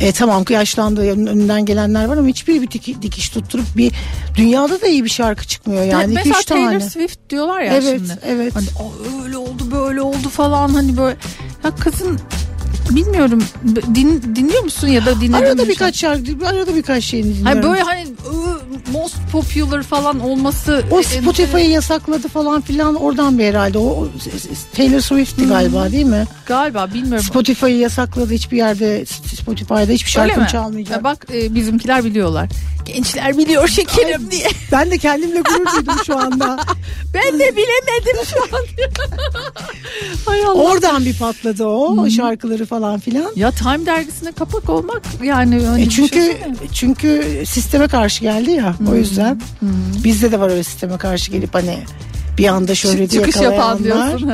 E, tamam ki yaşlandı ön- önünden gelenler var ama hiçbir bir diki- dikiş tutturup bir dünyada da iyi bir şarkı çıkmıyor yani. mesela 2-3 Taylor tane. Swift diyorlar ya Evet, şimdi. evet. Hani "Aa, öyle oldu böyle oldu falan hani böyle ya kızın bilmiyorum din, dinliyor musun ya da dinledin mi Arada şu birkaç şarkı, arada birkaç an? dinliyorum. Hani böyle hani "Iı, most popular falan olması O e, Spotify'ı yasakladı falan filan oradan bir herhalde. O, Taylor Swift'ti galiba değil mi? galiba bilmiyorum. Spotify'ı yasakladı hiçbir yerde Spotify'da hiçbir şarkım çalmayacak. Ya bak e, bizimkiler biliyorlar. Gençler biliyor şekerim diye. Ben de kendimle gurur duydum şu anda. Ben de bilemedim şu an. Hay Allah. Oradan bir patladı o şarkıları falan filan. Ya Time dergisine kapak olmak yani E çünkü düşünsene. çünkü sisteme karşı geldi ya o yüzden. Bizde de var öyle sisteme karşı gelip hani bir anda şöyle diye çıkış yapan diyorsun.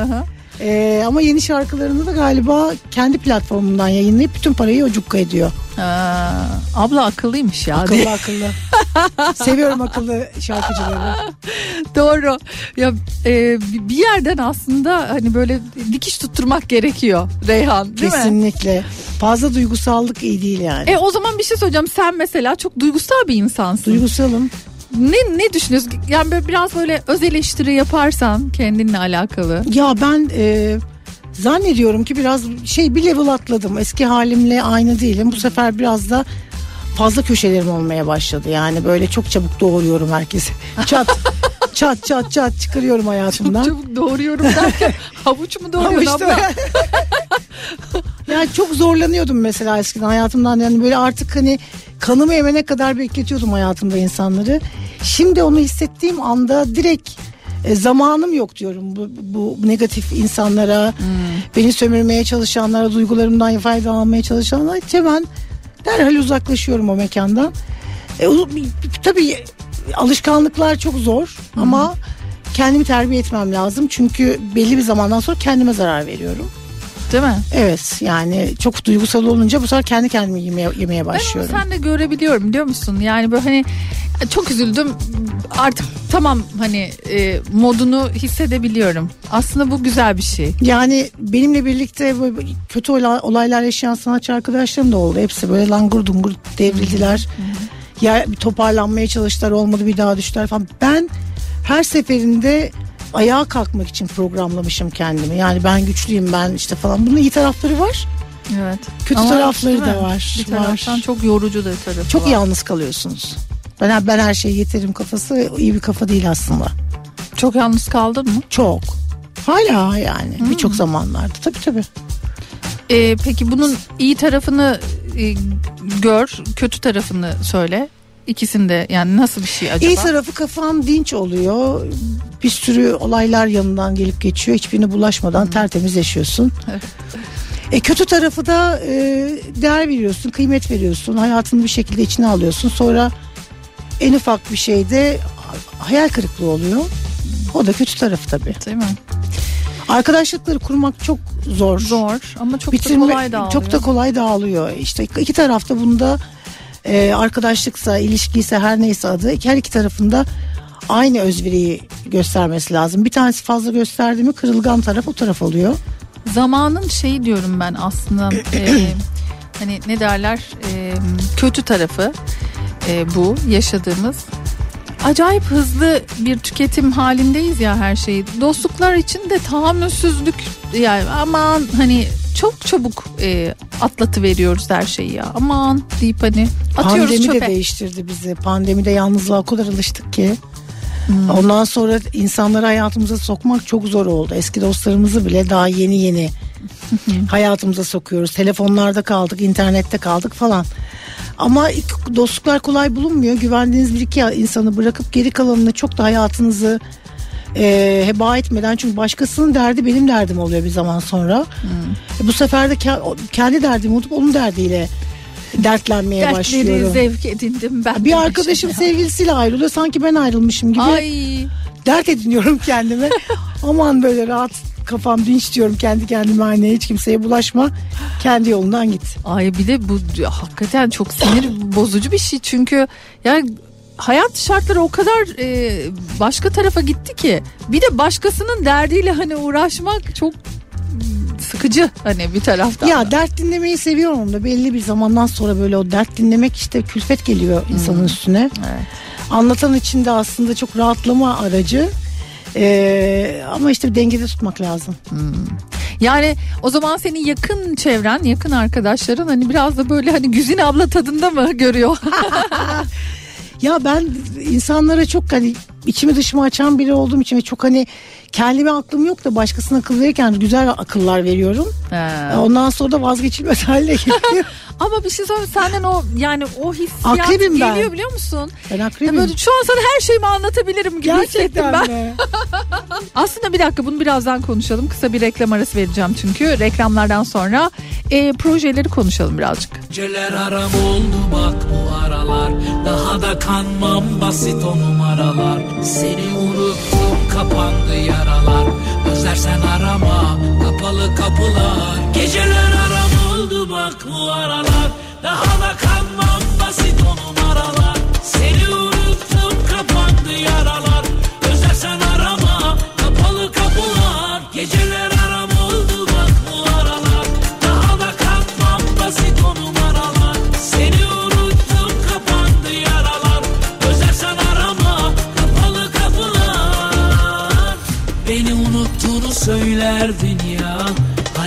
Hı hı. E, ama yeni şarkılarını da galiba kendi platformundan yayınlayıp bütün parayı o cukka ediyor. Ha, abla akıllıymış ya. Akıllı akıllı. Seviyorum akıllı şarkıcıları. Doğru. Ya e, bir yerden aslında hani böyle dikiş tutturmak gerekiyor Reyhan değil mi? Kesinlikle. Fazla duygusallık iyi değil yani. E o zaman bir şey söyleyeceğim. Sen mesela çok duygusal bir insansın. Duygusalım. Ne ne düşünüyorsun? Yani böyle biraz böyle öz eleştiri yaparsan kendinle alakalı. Ya ben e, zannediyorum ki biraz şey bir level atladım. Eski halimle aynı değilim. Bu sefer biraz da fazla köşelerim olmaya başladı. Yani böyle çok çabuk doğuruyorum herkesi. Çat çat çat çat çıkarıyorum hayatımdan. Çabuk doğruyorum derken havuç mu doğruyorsun işte- abla? yani çok zorlanıyordum mesela eskiden hayatımdan yani böyle artık hani kanımı emene kadar bekletiyordum hayatımda insanları. Şimdi onu hissettiğim anda direkt e, zamanım yok diyorum bu, bu negatif insanlara, beni sömürmeye çalışanlara, duygularımdan faydalanmaya çalışanlara hemen derhal uzaklaşıyorum o mekandan. E, tabii alışkanlıklar çok zor ama kendimi terbiye etmem lazım çünkü belli bir zamandan sonra kendime zarar veriyorum. Değil mi? Evet yani çok duygusal olunca bu sefer kendi kendimi yemeye, yemeye Ben onu başlıyorum. sen de görebiliyorum biliyor musun? Yani böyle hani çok üzüldüm artık tamam hani e, modunu hissedebiliyorum. Aslında bu güzel bir şey. Yani benimle birlikte böyle kötü ola- olaylar yaşayan sanatçı arkadaşlarım da oldu. Hepsi böyle langur dungur devrildiler. Ya bir toparlanmaya çalıştılar olmadı bir daha düştüler falan. Ben her seferinde ayağa kalkmak için programlamışım kendimi. Yani ben güçlüyüm ben işte falan. Bunun iyi tarafları var. Evet. Kötü Ama tarafları da var. Bir taraftan var. çok yorucu da tarafı Çok var. yalnız kalıyorsunuz. Ben ben her şeye yeterim kafası iyi bir kafa değil aslında. Çok yalnız kaldın mı? Çok. Hala yani birçok zamanlarda tabii tabii. E, peki bunun iyi tarafını e, gör, kötü tarafını söyle. İkisinde yani nasıl bir şey acaba? İyi tarafı kafan dinç oluyor. Bir sürü olaylar yanından gelip geçiyor. Hiçbirine bulaşmadan tertemiz yaşıyorsun. E kötü tarafı da e, değer veriyorsun, kıymet veriyorsun. Hayatını bir şekilde içine alıyorsun. Sonra en ufak bir şeyde hayal kırıklığı oluyor. O da kötü tarafı tabii. Değil mi? Arkadaşlıkları kurmak çok zor. Zor ama çok Bitirme da kolay dağılıyor. çok da kolay dağılıyor. İşte iki tarafta bunda e, arkadaşlıksa, ilişkiyse her neyse adı her iki tarafında aynı özveriyi göstermesi lazım. Bir tanesi fazla gösterdi mi kırılgan taraf o taraf oluyor. Zamanın şeyi diyorum ben aslında e, hani ne derler e, kötü tarafı e, bu yaşadığımız acayip hızlı bir tüketim halindeyiz ya her şeyi dostluklar için de tahammülsüzlük yani aman hani çok çabuk e, atlatı veriyoruz her şeyi ya aman deyip hani atıyoruz Pandemi de çöpe. değiştirdi bizi. Pandemide yalnızlığa o kadar alıştık ki. Ondan sonra insanları hayatımıza sokmak çok zor oldu. Eski dostlarımızı bile daha yeni yeni hayatımıza sokuyoruz. Telefonlarda kaldık, internette kaldık falan. Ama dostluklar kolay bulunmuyor. Güvendiğiniz bir iki insanı bırakıp geri kalanını çok da hayatınızı e, heba etmeden çünkü başkasının derdi benim derdim oluyor bir zaman sonra. E, bu sefer de ke- kendi derdim unutup onun derdiyle dertlenmeye Dertleri başlıyorum. zevk edindim ben. Bir arkadaşım sevgilisiyle ayrılıyor sanki ben ayrılmışım gibi Ay dert ediniyorum kendime. Aman böyle rahat kafam dinç diyorum kendi kendime aynı hiç kimseye bulaşma kendi yolundan git. Ay bir de bu hakikaten çok sinir bozucu bir şey çünkü yani hayat şartları o kadar e, başka tarafa gitti ki bir de başkasının derdiyle hani uğraşmak çok sıkıcı hani bir taraftan. Ya da. dert dinlemeyi seviyorum da belli bir zamandan sonra böyle o dert dinlemek işte külfet geliyor insanın üstüne. Evet. Anlatan için de aslında çok rahatlama aracı. Ee, ama işte dengede tutmak lazım. Yani o zaman senin yakın çevren, yakın arkadaşların hani biraz da böyle hani Güzin abla tadında mı görüyor? Ya ben insanlara çok hani içimi dışımı açan biri olduğum için ve çok hani kendime aklım yok da başkasına akıl verirken güzel akıllar veriyorum. Ha. Ondan sonra da vazgeçilmez haline geliyor. Ama bir şey söyleyeyim senden o yani o hissiyat Akrebim ben. geliyor biliyor musun? Ben Ya akrebim. böyle şu an sana her şeyimi anlatabilirim gibi hissettim Gerçekten ben. mi? Aslında bir dakika bunu birazdan konuşalım. Kısa bir reklam arası vereceğim çünkü. Reklamlardan sonra e, projeleri konuşalım birazcık. Geceler aram oldu bak bu aralar Daha da kanmam basit o numaralar Seni unuttum kapandı yaralar. Özlersen arama kapalı kapılar. Geceler aram oldu bak bu aralar. Daha da kanmam basit o numaralar Seni unuttum kapandı yaralar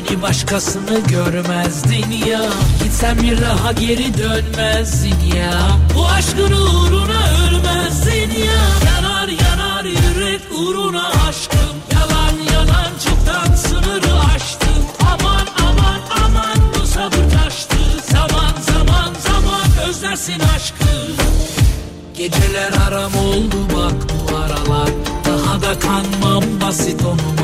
Hani başkasını görmezdin ya. Gitsen bir daha geri dönmezdin ya. Bu aşkın uğruna ölmezdin ya. Yanar yanar yürek uğruna aşkım. Yalan yalan çoktan sınırı aştım. Aman aman aman bu sabır taştı. Zaman zaman zaman özlersin aşkı. Geceler aram oldu bak bu aralar. Daha da kanmam basit o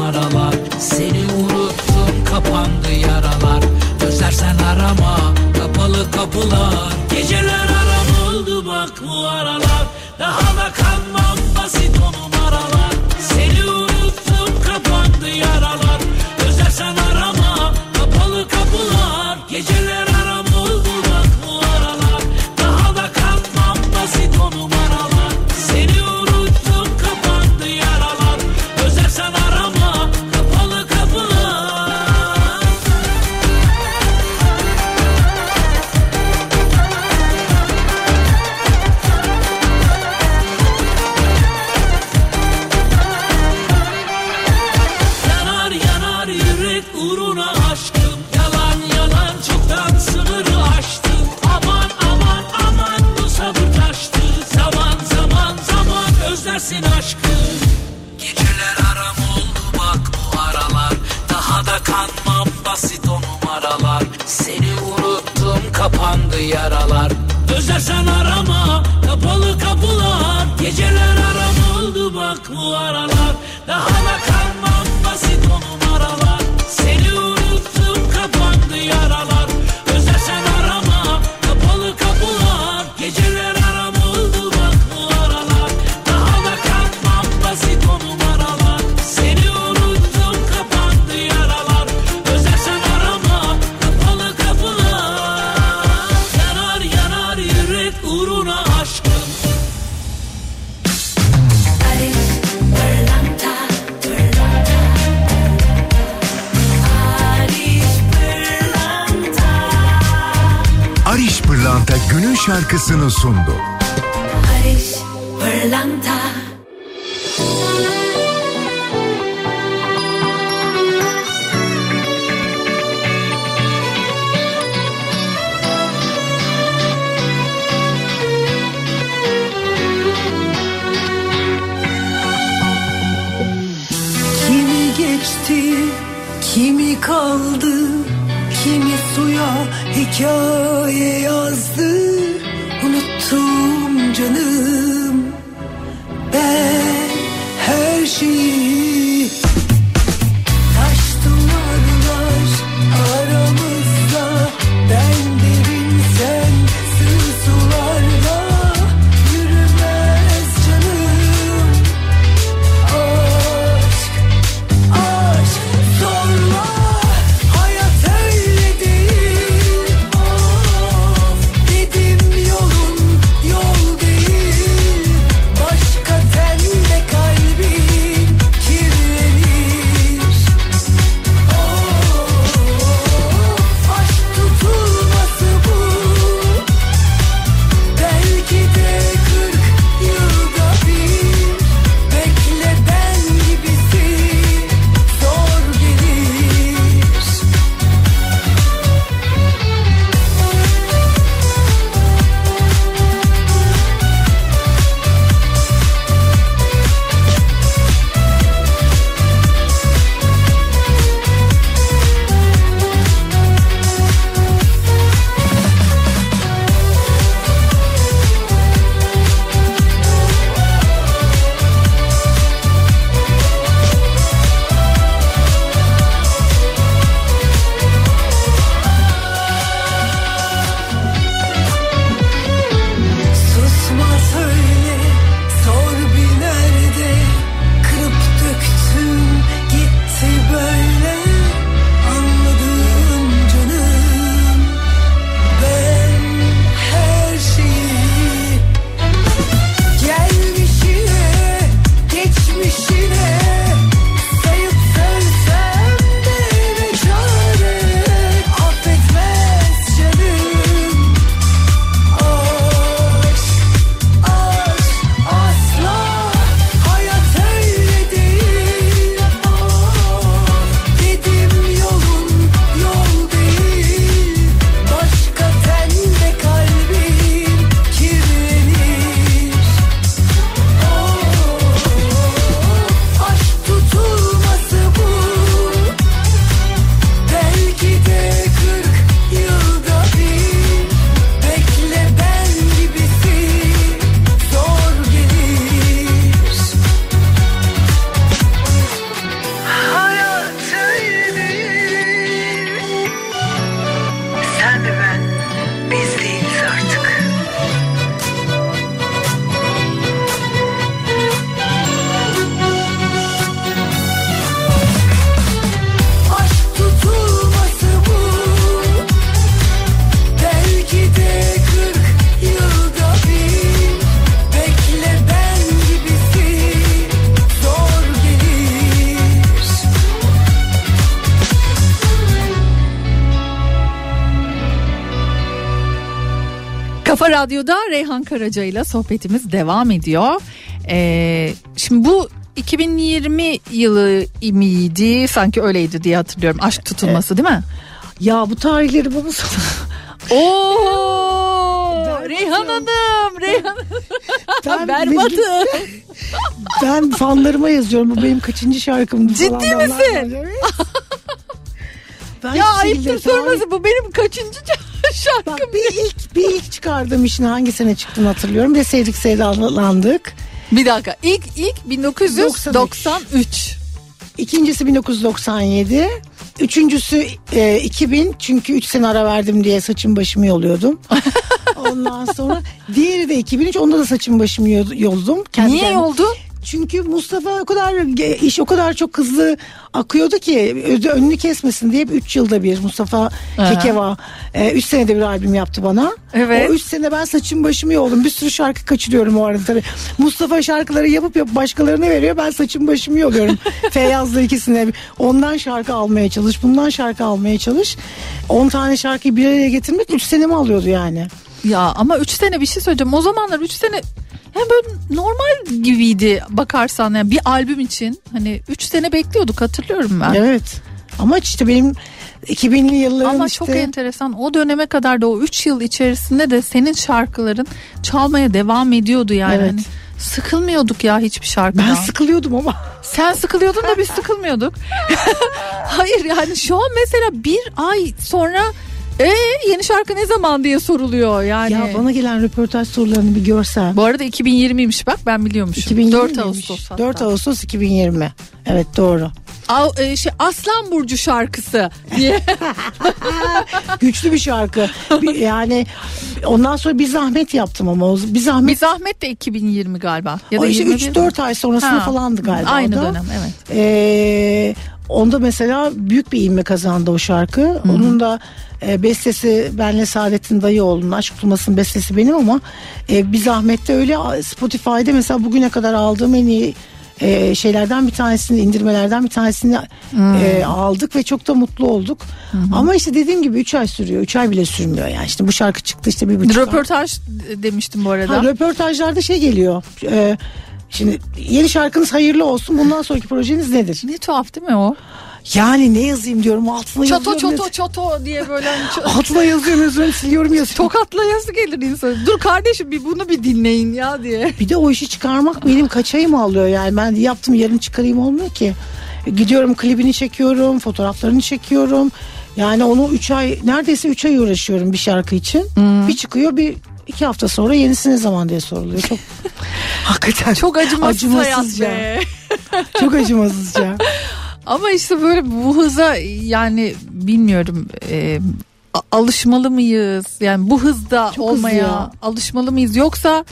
kapılar. Geceler aram oldu bak bu Radyo'da Reyhan Karaca ile sohbetimiz devam ediyor. Ee, şimdi bu 2020 yılı miydi? Sanki öyleydi diye hatırlıyorum. Aşk tutulması değil mi? Ya bu tarihleri bana sor. Oo! Reyhan Hanım, Reyhan Ben, Berbatı. ben fanlarıma yazıyorum. Bu benim kaçıncı şarkımdı Ciddi misin? Ben Ya ayıptır sorması bu benim kaçıncı şarkım? Bak bir ilk, bir ilk çıkardığım işin hangi sene çıktığını hatırlıyorum. De sevdik sevdalandık. Bir dakika. İlk ilk 1993. İkincisi 1997. Üçüncüsü e, 2000 çünkü 3 sene ara verdim diye saçım başımı yoluyordum. Ondan sonra diğeri de 2003 onda da saçım başımı yo- yoldum. Kendi Niye kendime. oldu? Çünkü Mustafa o kadar iş o kadar çok hızlı akıyordu ki önünü kesmesin diye 3 yılda bir Mustafa Aha. Kekeva 3 senede bir albüm yaptı bana. Evet. O 3 sene ben saçım başımı yoldum. Bir sürü şarkı kaçırıyorum o arada tabii. Mustafa şarkıları yapıp yapıp başkalarına veriyor. Ben saçım başımı yoluyorum. Feyyaz'la ikisine. Ondan şarkı almaya çalış. Bundan şarkı almaya çalış. 10 tane şarkıyı bir araya getirmek 3 senemi alıyordu yani. Ya ama 3 sene bir şey söyleyeceğim. O zamanlar 3 sene hem böyle normal gibiydi bakarsan yani bir albüm için hani 3 sene bekliyorduk hatırlıyorum ben. Evet. Ama işte benim 2000'li yılların Ama işte... çok enteresan o döneme kadar da o 3 yıl içerisinde de senin şarkıların çalmaya devam ediyordu yani. Evet. Hani sıkılmıyorduk ya hiçbir şarkıdan. Ben sıkılıyordum ama. Sen sıkılıyordun da biz sıkılmıyorduk. Hayır yani şu an mesela bir ay sonra e yeni şarkı ne zaman diye soruluyor yani. Ya bana gelen röportaj sorularını bir görsen. Bu arada 2020'ymiş bak ben biliyormuşum. 2020 4 miymiş? Ağustos hatta. 4 Ağustos 2020. Evet doğru. Av- e, şey, Aslan Burcu şarkısı diye. Güçlü bir şarkı. Bir- yani ondan sonra bir zahmet yaptım ama o bir zahmet. Bir zahmet de 2020 galiba. Ya o da işte 21 3-4 ay sonrasında Ha, falandı galiba. Aynı o dönem evet. Ee, onda mesela büyük bir ivme kazandı o şarkı. Onun da e, bestesi benle Saadettin Dayıoğlu'nun Aşk Tutulması'nın bestesi benim ama e, bir zahmette öyle Spotify'da mesela bugüne kadar aldığım en iyi e, şeylerden bir tanesini indirmelerden bir tanesini e, aldık ve çok da mutlu olduk. Ama işte dediğim gibi 3 ay sürüyor. 3 ay bile sürmüyor yani. İşte bu şarkı çıktı işte bir buçuk ay. Röportaj demiştim bu arada. Ha, röportajlarda şey geliyor. E, şimdi yeni şarkınız hayırlı olsun. Bundan sonraki projeniz nedir? ne tuhaf değil mi o? Yani ne yazayım diyorum altına Çoto yazıyorum. çoto çoto diye böyle hani Altına yazıyorum yazıyorum siliyorum yazıyorum. tokatlayası gelir insan. Dur kardeşim bir bunu bir dinleyin ya diye. Bir de o işi çıkarmak benim kaç ayımı alıyor yani ben yaptım yarın çıkarayım olmuyor ki. Gidiyorum klibini çekiyorum fotoğraflarını çekiyorum. Yani onu 3 ay neredeyse 3 ay uğraşıyorum bir şarkı için. Bir çıkıyor bir iki hafta sonra yenisi ne zaman diye soruluyor. Çok hakikaten Çok acımasız acımasızca. Çok acımasızca. Ama işte böyle bu hıza yani bilmiyorum e, alışmalı mıyız? Yani bu hızda Çok hızlı olmaya ya. alışmalı mıyız? Yoksa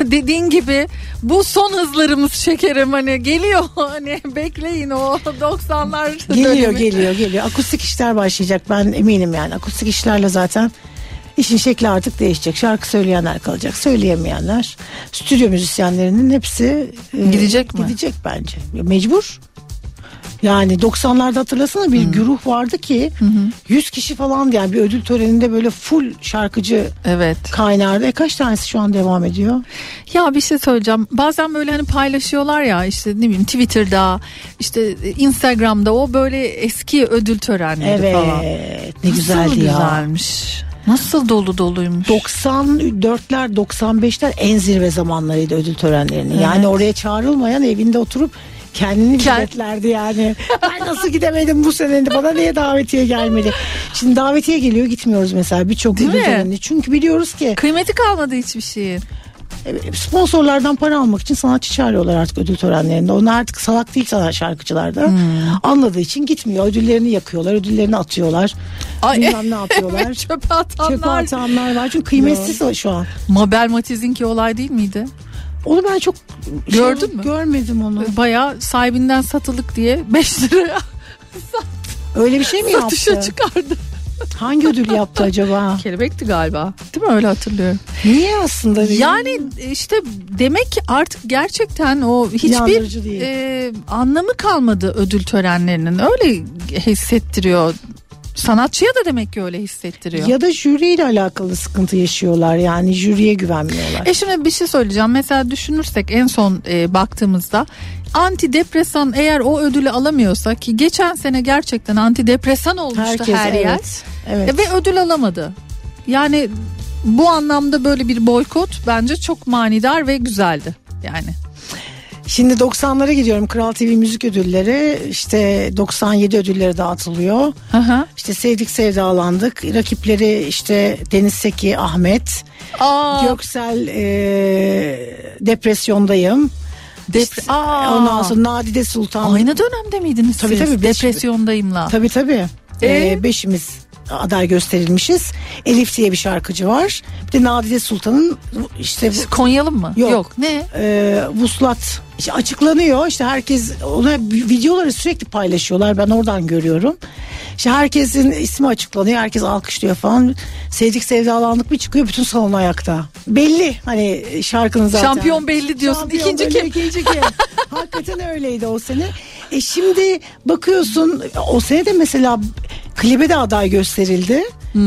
dediğin gibi bu son hızlarımız şekerim hani geliyor hani bekleyin o 90'lar Geliyor dönemi. geliyor geliyor. Akustik işler başlayacak ben eminim yani. Akustik işlerle zaten işin şekli artık değişecek. Şarkı söyleyenler kalacak. Söyleyemeyenler. Stüdyo müzisyenlerinin hepsi e, Gidecek mi? Gidecek bence. Mecbur. Yani 90'larda hatırlasana bir güruh vardı ki 100 kişi falan yani bir ödül töreninde böyle full şarkıcı Evet. kaynardı. E kaç tanesi şu an devam ediyor? Ya bir şey söyleyeceğim. Bazen böyle hani paylaşıyorlar ya işte ne bileyim Twitter'da işte Instagram'da o böyle eski ödül törenleri Evet. falan. Ne güzeldi Nasıl ya. güzelmiş. Nasıl dolu doluymuş. 94'ler 95'ler en zirve zamanlarıydı ödül törenlerinin. Evet. Yani oraya çağrılmayan evinde oturup kendini Kend- biletlerdi yani. Ben nasıl gidemedim bu sene bana niye davetiye gelmedi? Şimdi davetiye geliyor gitmiyoruz mesela birçok ödül mi? törenine. Çünkü biliyoruz ki Kıymeti kalmadı hiçbir şeyin. E, sponsorlardan para almak için sanatçı çağırıyorlar artık ödül törenlerinde. Onlar artık salak değil sanat şarkıcılarda. Hmm. Anladığı için gitmiyor. Ödüllerini yakıyorlar, ödüllerini atıyorlar. Ay, Bilmem ne yapıyorlar. Çöpe atanlar. Çöpe atanlar var çünkü kıymetsiz o şu an. Mabel Matiz'inki olay değil miydi? Onu ben çok Gördün şey- mü? Görmedim onu. Bayağı sahibinden satılık diye 5 liraya Öyle bir şey mi satışa yaptı? çıkardı. Hangi ödül yaptı acaba? Kelebekti galiba. Değil mi öyle hatırlıyorum. Niye aslında? Yani işte demek ki artık gerçekten o hiçbir e, anlamı kalmadı ödül törenlerinin. Öyle hissettiriyor. Sanatçıya da demek ki öyle hissettiriyor. ya da jüriyle alakalı sıkıntı yaşıyorlar. Yani jüriye güvenmiyorlar. E şimdi bir şey söyleyeceğim. Mesela düşünürsek en son e, baktığımızda antidepresan eğer o ödülü alamıyorsa ki geçen sene gerçekten antidepresan olmuştu Herkes her yer. evet. Evet. Ve ödül alamadı. Yani bu anlamda böyle bir boykot bence çok manidar ve güzeldi. Yani Şimdi 90'lara gidiyorum. Kral TV müzik ödülleri işte 97 ödülleri dağıtılıyor. Aha. İşte sevdik sevdalandık. Rakipleri işte Deniz Seki, Ahmet, Aa, Göksel e, depresyondayım. Depre- İşte Aa. ondan sonra Nadide Sultan. aynı dönemde miydiniz Tabii, siz? tabii, beş- Depresyondayımla. Tabii tabii. Ee? Ee, beşimiz aday gösterilmişiz. Elif diye bir şarkıcı var. Bir de Nadide Sultan'ın işte bu- Konyalı mı? Yok. Ne? e, vuslat işte açıklanıyor. İşte herkes ona videoları sürekli paylaşıyorlar. Ben oradan görüyorum. İşte herkesin ismi açıklanıyor. Herkes alkışlıyor falan. Sevdik sevdalandık bir çıkıyor bütün salon ayakta. Belli hani şarkının zaten. Şampiyon belli diyorsun. Şampiyon İkinci belli, kim? ikinci kim? Hakikaten öyleydi o sene. E şimdi bakıyorsun o sene de mesela klibe de aday gösterildi.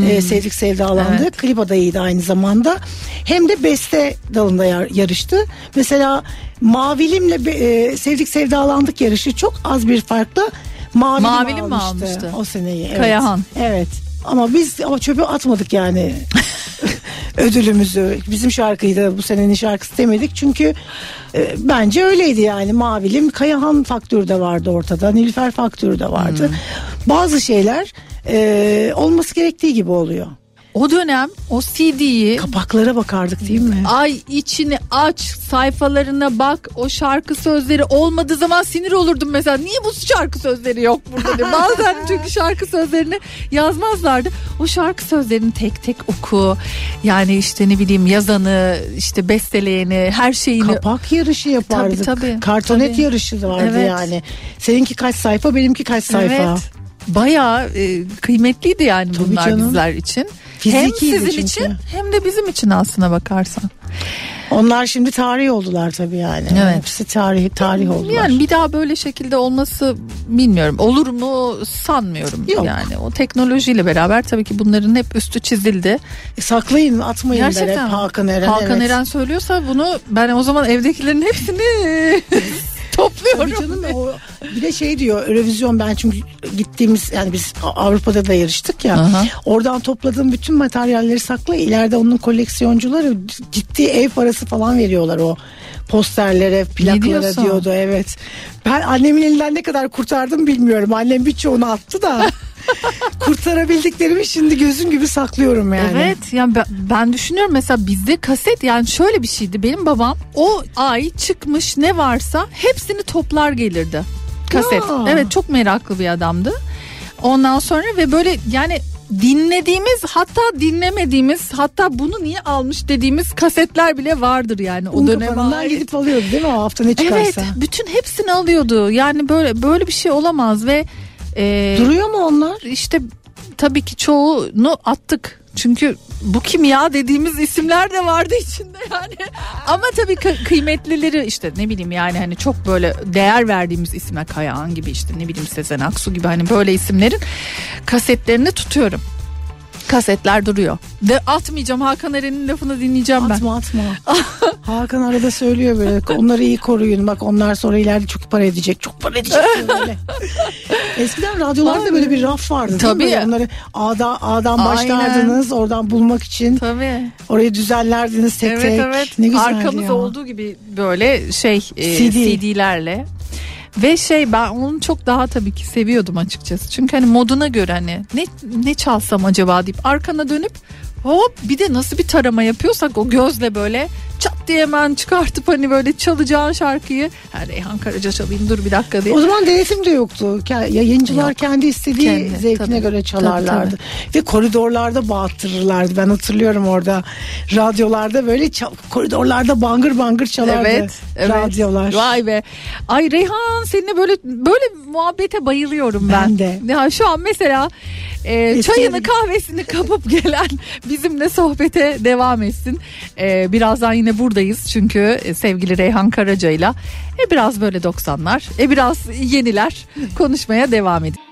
E, Sevdik Sevdalandık. Hmm. Evet. Klip adayıydı aynı zamanda. Hem de beste dalında yar- yarıştı. Mesela Mavilim'le e, Sevdik Sevdalandık yarışı çok az bir farkla Mavilim, Mavilim mi almıştı, almıştı? o seneyi. Evet. Kayahan. Evet. Ama biz ama çöpe atmadık yani ödülümüzü. Bizim şarkıyı da bu senenin şarkısı demedik. Çünkü e, bence öyleydi yani. Mavilim Kayahan faktörü de vardı ortada. Nilüfer faktörü de vardı. Hmm. Bazı şeyler e, olması gerektiği gibi oluyor. O dönem o CD'yi Kapaklara bakardık değil mi? ay içini aç sayfalarına bak o şarkı sözleri olmadığı zaman sinir olurdum mesela niye bu şarkı sözleri yok burada diye. bazen çünkü şarkı sözlerini yazmazlardı o şarkı sözlerini tek tek oku yani işte ne bileyim yazanı işte besteleyeni her şeyini Kapak yarışı yapardık. Tabii, tabii, Kartonet tabii. yarışı vardı Evet. yani. Seninki kaç sayfa benimki kaç sayfa. Evet. Bayağı e, kıymetliydi yani Tabii bunlar canım. bizler için. hem Fizikiydi sizin çünkü. için hem de bizim için aslına bakarsan. Onlar şimdi tarih oldular tabii yani. Evet. Hepsi tarih tarih oldular. Yani bir daha böyle şekilde olması bilmiyorum. Olur mu sanmıyorum. Yok. Yani o teknolojiyle beraber tabii ki bunların hep üstü çizildi. E, saklayın atmayın der Gerçekten. hep Hakan Eren. Hakan evet. Eren söylüyorsa bunu ben o zaman evdekilerin hepsini topluyorum. Tabii canım o bir de şey diyor Eurovision ben çünkü gittiğimiz yani biz Avrupa'da da yarıştık ya. Aha. Oradan topladığım bütün materyalleri sakla ileride onun koleksiyoncuları ciddi ev parası falan veriyorlar o posterlere, plaklara diyordu evet. Ben annemin elinden ne kadar kurtardım bilmiyorum. Annem birçoğunu attı da kurtarabildiklerimi şimdi gözüm gibi saklıyorum yani. Evet yani ben, ben düşünüyorum mesela bizde kaset yani şöyle bir şeydi benim babam o ay çıkmış ne varsa hepsini toplar gelirdi kaset. Ya. Evet çok meraklı bir adamdı. Ondan sonra ve böyle yani dinlediğimiz hatta dinlemediğimiz hatta bunu niye almış dediğimiz kasetler bile vardır yani o ait. gidip alıyordu değil mi o hafta ne çıkarsa. Evet bütün hepsini alıyordu yani böyle böyle bir şey olamaz ve e, Duruyor mu onlar? işte tabii ki çoğunu attık. Çünkü bu kim ya dediğimiz isimler de vardı içinde yani. Ama tabii kı- kıymetlileri işte ne bileyim yani hani çok böyle değer verdiğimiz isimler Kayağan gibi işte ne bileyim Sezen Aksu gibi hani böyle isimlerin kasetlerini tutuyorum. Kasetler duruyor. De atmayacağım Hakan Eren'in lafını dinleyeceğim ben. Atma atma. Hakan arada söylüyor böyle onları iyi koruyun bak onlar sonra ileride çok para edecek çok para edecek böyle. Eskiden radyolarda böyle bir raf vardı değil mi? Tabii. Böyle Onları A'da, A'dan Aynen. başlardınız oradan bulmak için Tabii. orayı düzenlerdiniz tek evet tek. evet. Ne güzeldi Arkamız ya. olduğu gibi böyle şey e, CD. CD'lerle. Ve şey ben onu çok daha tabii ki seviyordum açıkçası. Çünkü hani moduna göre hani ne ne çalsam acaba deyip arkana dönüp hop bir de nasıl bir tarama yapıyorsak o gözle böyle çat diye hemen çıkartıp hani böyle çalacağın şarkıyı ha, Reyhan Karaca çalayım dur bir dakika diye. O zaman denetim de yoktu. Yayıncılar Yok. kendi istediği Kendi, zevkine tabii. göre çalarlardı. Tabii, Ve koridorlarda bağıttırırlardı. Ben hatırlıyorum orada radyolarda böyle çal- koridorlarda bangır bangır çalardı. Evet, evet. Radyolar. Vay be. Ay Reyhan seninle böyle böyle muhabbete bayılıyorum ben. Ben de. Ya şu an mesela e, Eski çayını kahvesini kapıp gelen bizimle sohbete devam etsin. E, birazdan yine buradayız çünkü e, sevgili Reyhan Karaca'yla e, biraz böyle 90'lar, e, biraz yeniler konuşmaya devam edin.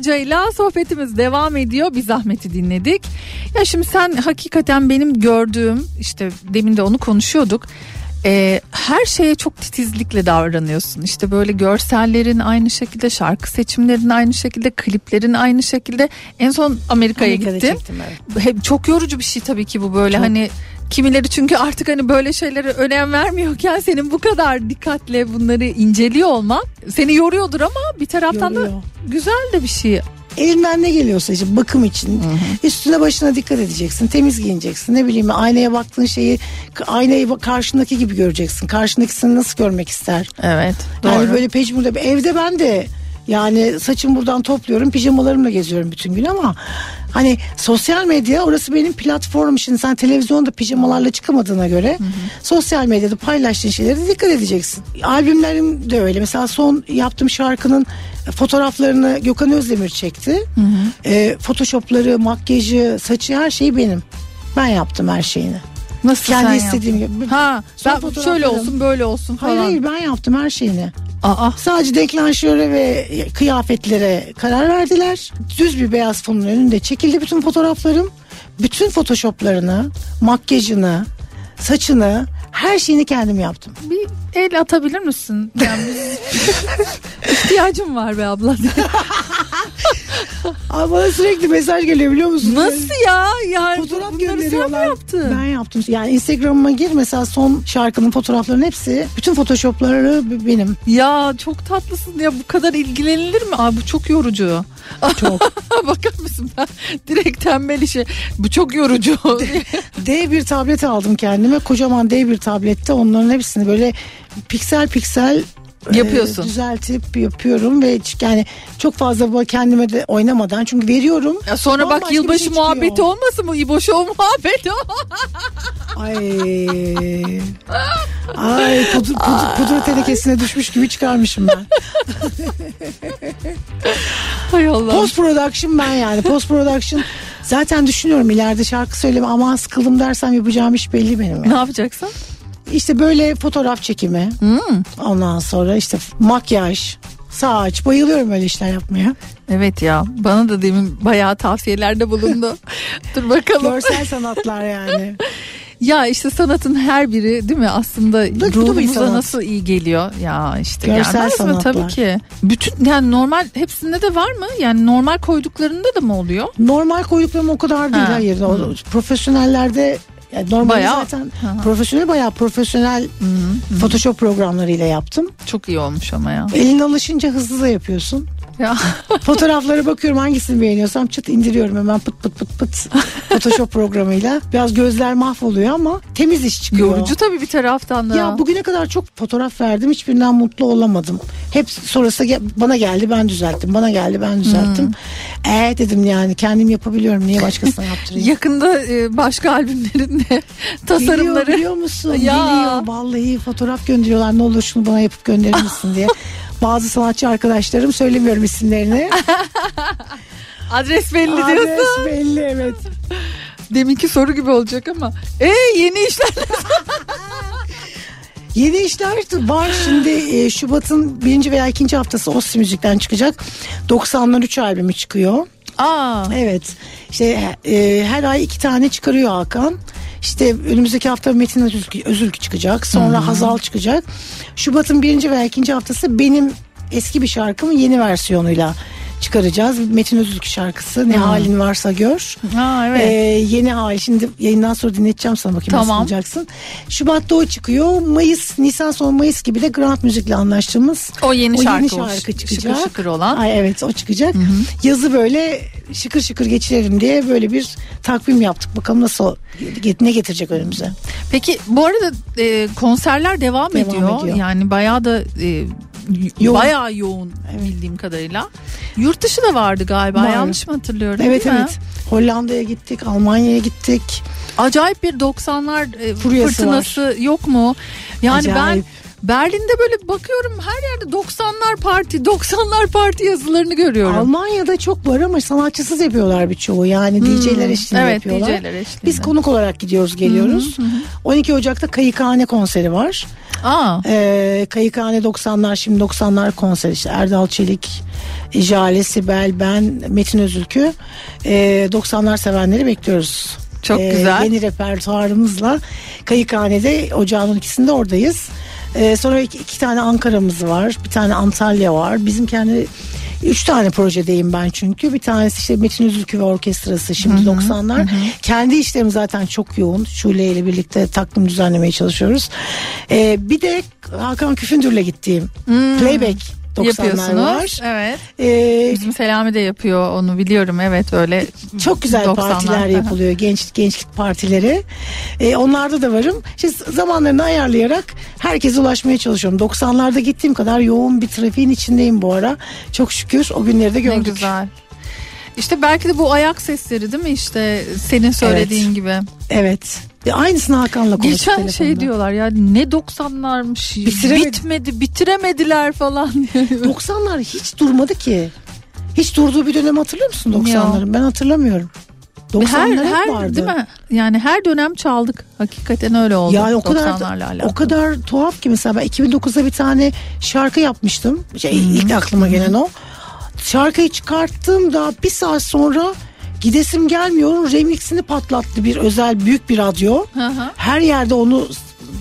Reyhan Karaca ile sohbetimiz devam ediyor. Bir zahmeti dinledik. Ya şimdi sen hakikaten benim gördüğüm işte demin de onu konuşuyorduk. Ee, her şeye çok titizlikle davranıyorsun. İşte böyle görsellerin aynı şekilde, şarkı seçimlerin aynı şekilde, kliplerin aynı şekilde. En son Amerika'ya Amerika'da gittin. çektim, evet. Hep çok yorucu bir şey tabii ki bu böyle Çok. hani kimileri çünkü artık hani böyle şeylere önem vermiyorken senin bu kadar dikkatle bunları inceliyor olman seni yoruyordur ama bir taraftan da Yoruyor. güzel de bir şey. Elinden ne geliyorsa işte bakım için üstüne başına dikkat edeceksin temiz giyineceksin ne bileyim aynaya baktığın şeyi aynayı karşındaki gibi göreceksin karşındaki seni nasıl görmek ister Evet. yani böyle pecmurde evde ben de yani saçımı buradan topluyorum pijamalarımla geziyorum bütün gün ama hani sosyal medya orası benim platformum şimdi sen televizyonda pijamalarla çıkamadığına göre sosyal medyada paylaştığın şeylere dikkat edeceksin. Albümlerim de öyle mesela son yaptığım şarkının fotoğraflarını Gökhan Özdemir çekti. Ee, Photoshopları, makyajı, saçı her şeyi benim. Ben yaptım her şeyini. Nasıl Kendi sen istediğim yaptın? gibi. Ha ben şöyle olsun böyle olsun falan. Hayır hayır ben yaptım her şeyini. Aa, Sadece deklanşöre ve kıyafetlere karar verdiler. Düz bir beyaz fonun önünde çekildi bütün fotoğraflarım. Bütün photoshoplarını, makyajını, saçını, her şeyini kendim yaptım. bir el atabilir misin? Yani ihtiyacım var be abla. Aa, bana sürekli mesaj geliyor biliyor musun? Nasıl ya? Yani Fotoğraf bunları sen mi yaptın? Ben yaptım. Yani Instagram'ıma gir mesela son şarkının fotoğraflarının hepsi bütün photoshopları benim. Ya çok tatlısın ya bu kadar ilgilenilir mi? Aa, bu çok yorucu. Çok. Bakar mısın ben direkt tembel işe. Bu çok yorucu. D bir tablet aldım kendime. Kocaman D bir tablette onların hepsini böyle piksel piksel e, Yapıyorsun. düzeltip yapıyorum ve hiç- yani çok fazla bu kendime de oynamadan çünkü veriyorum. Ya sonra bak Bambaşka yılbaşı şey çıkıyor. muhabbeti olmasın mı? İbo Show muhabbeti. Ay. Ay pudra, pudra, pudra tenekesine düşmüş gibi çıkarmışım ben. Hay Allah. Post production ben yani. Post production zaten düşünüyorum ileride şarkı söyleme ama sıkıldım dersem yapacağım iş belli benim. Ne Yani. yapacaksın? İşte böyle fotoğraf çekimi. Hmm. Ondan sonra işte makyaj, saç. Bayılıyorum öyle işler yapmaya. Evet ya bana da demin bayağı tavsiyelerde bulundu. Dur bakalım. Görsel sanatlar yani. Ya işte sanatın her biri değil mi aslında bir ruhumuza nasıl iyi geliyor ya işte Görsel mi sanatlar. tabii ki. Bütün yani normal hepsinde de var mı? Yani normal koyduklarında da mı oluyor? Normal koyduklarım o kadar değil Ha. hayır. O, profesyonellerde yani normalde Bayağı. zaten Hı hı. profesyonel bayağı profesyonel Photoshop programlarıyla yaptım. Çok iyi olmuş ama ya. Elin alışınca hızlı da yapıyorsun. Ya Fotoğraflara bakıyorum hangisini beğeniyorsam çıt indiriyorum hemen pıt pıt pıt pıt Photoshop programıyla. Biraz gözler mahvoluyor ama temiz iş çıkıyor. yorucu tabii bir taraftan da. Ya bugüne kadar çok fotoğraf verdim hiçbirinden mutlu olamadım. Hep sonrası bana geldi ben düzelttim. Bana geldi ben düzelttim. Hmm. Ee dedim yani kendim yapabiliyorum niye başkasına yaptırayım. Yakında e, başka albümlerinde tasarımları Geliyor biliyor musun? Ya. Geliyor vallahi fotoğraf gönderiyorlar ne olur şunu bana yapıp gönderir misin diye. Bazı sanatçı arkadaşlarım söylemiyorum isimlerini. adres belli diyorsun. Adres belli evet. Deminki soru gibi olacak ama. E yeni işler. Yeni işler var şimdi e, Şubat'ın birinci veya ikinci haftası Ossi Müzik'ten çıkacak. 90'lar 3 albümü çıkıyor. Aa. Evet işte e, her ay iki tane çıkarıyor Hakan. İşte önümüzdeki hafta Metin Özülkü, Özülkü çıkacak. Sonra Hazal çıkacak. Şubat'ın birinci veya ikinci haftası benim eski bir şarkımın yeni versiyonuyla çıkaracağız. Metin Özülkü şarkısı Ne Halin Varsa Gör. Ha evet. Ee, yeni hali şimdi yayından sonra dinleteceğim sana bakayım Tamam. nasıl bulacaksın. Şubat'ta o çıkıyor. Mayıs, Nisan sonu Mayıs gibi de Grand Müzik'le anlaştığımız o yeni o şarkı, yeni şarkı çıkacak. Şıkır şıkır olan. Ay evet o çıkacak. Yazı böyle şıkır şıkır geçirelim diye böyle bir takvim yaptık. Bakalım nasıl ne getirecek önümüze. Peki bu arada e, konserler devam, Devam ediyor. ediyor. Yani bayağı da e, Yoğun. bayağı yoğun bildiğim kadarıyla. Yurt dışı da vardı galiba. Var. Yanlış mı hatırlıyorum? Evet evet. Hollanda'ya gittik, Almanya'ya gittik. Acayip bir 90'lar e, Furyası fırtınası yok mu? Yani Acayip. Berlin'de böyle bakıyorum her yerde 90'lar parti 90'lar parti yazılarını görüyorum. Almanya'da çok var ama sanatçısız yapıyorlar birçoğu. Yani DJ'ler eşliğinde Hmm, evet, yapıyorlar. DJ'ler eşliğinde. Biz konuk olarak gidiyoruz geliyoruz. 12 Ocak'ta Kayıkhane konseri var. Aa, Ee, Kayıkhane 90'lar şimdi 90'lar konseri işte Erdal Çelik, Jale, Sibel, ben, Metin Özülkü. Ee, 90'lar sevenleri bekliyoruz. Çok güzel. Yeni repertuarımızla Kayıkhane'de ocağın 12'sinde oradayız. Ee, sonra iki, iki tane Ankara'mız var. Bir tane Antalya var. Bizim kendi Üç tane projedeyim ben çünkü. Bir tanesi işte Metin Üzülkü ve orkestrası şimdi 90'lar. Kendi işlerim zaten çok yoğun. Şule ile birlikte takvim düzenlemeye çalışıyoruz. Ee, bir de Hakan Küfündür'le gittiğim playback 90'lar yapıyorsunuz. var. Evet. Ee, Bizim Selami de yapıyor onu biliyorum evet öyle. çok güzel 90'lar. partiler yapılıyor. Genç gençlik partileri. Ee, onlarda da varım. İşte zamanlarını ayarlayarak herkese ulaşmaya çalışıyorum. 90'larda gittiğim kadar yoğun bir trafiğin içindeyim bu ara. Çok şükür o günleri de Ne gördük. güzel. İşte belki de bu ayak sesleri değil mi işte senin söylediğin gibi. Evet. E, aynısını Hakan'la konuştuk Geçen telefonda. şey diyorlar ya ne 90'larmış Bitiremedi- bitmedi bitiremediler falan diyor. 90'lar hiç durmadı ki. Hiç durduğu bir dönem hatırlıyor musun 90'ların? Ben hatırlamıyorum. 90'lar her, hep her vardı. değil mi? Yani her dönem çaldık. Hakikaten öyle oldu. Yani o kadar 90'larla alakalı. o kadar tuhaf ki mesela ben 2009'da bir tane şarkı yapmıştım. Şey, ilk aklıma gelen o. Şarkıyı çıkarttığımda bir saat sonra gidesim gelmiyor. Remixini patlattı bir özel büyük bir radyo. Hı hı. Her yerde onu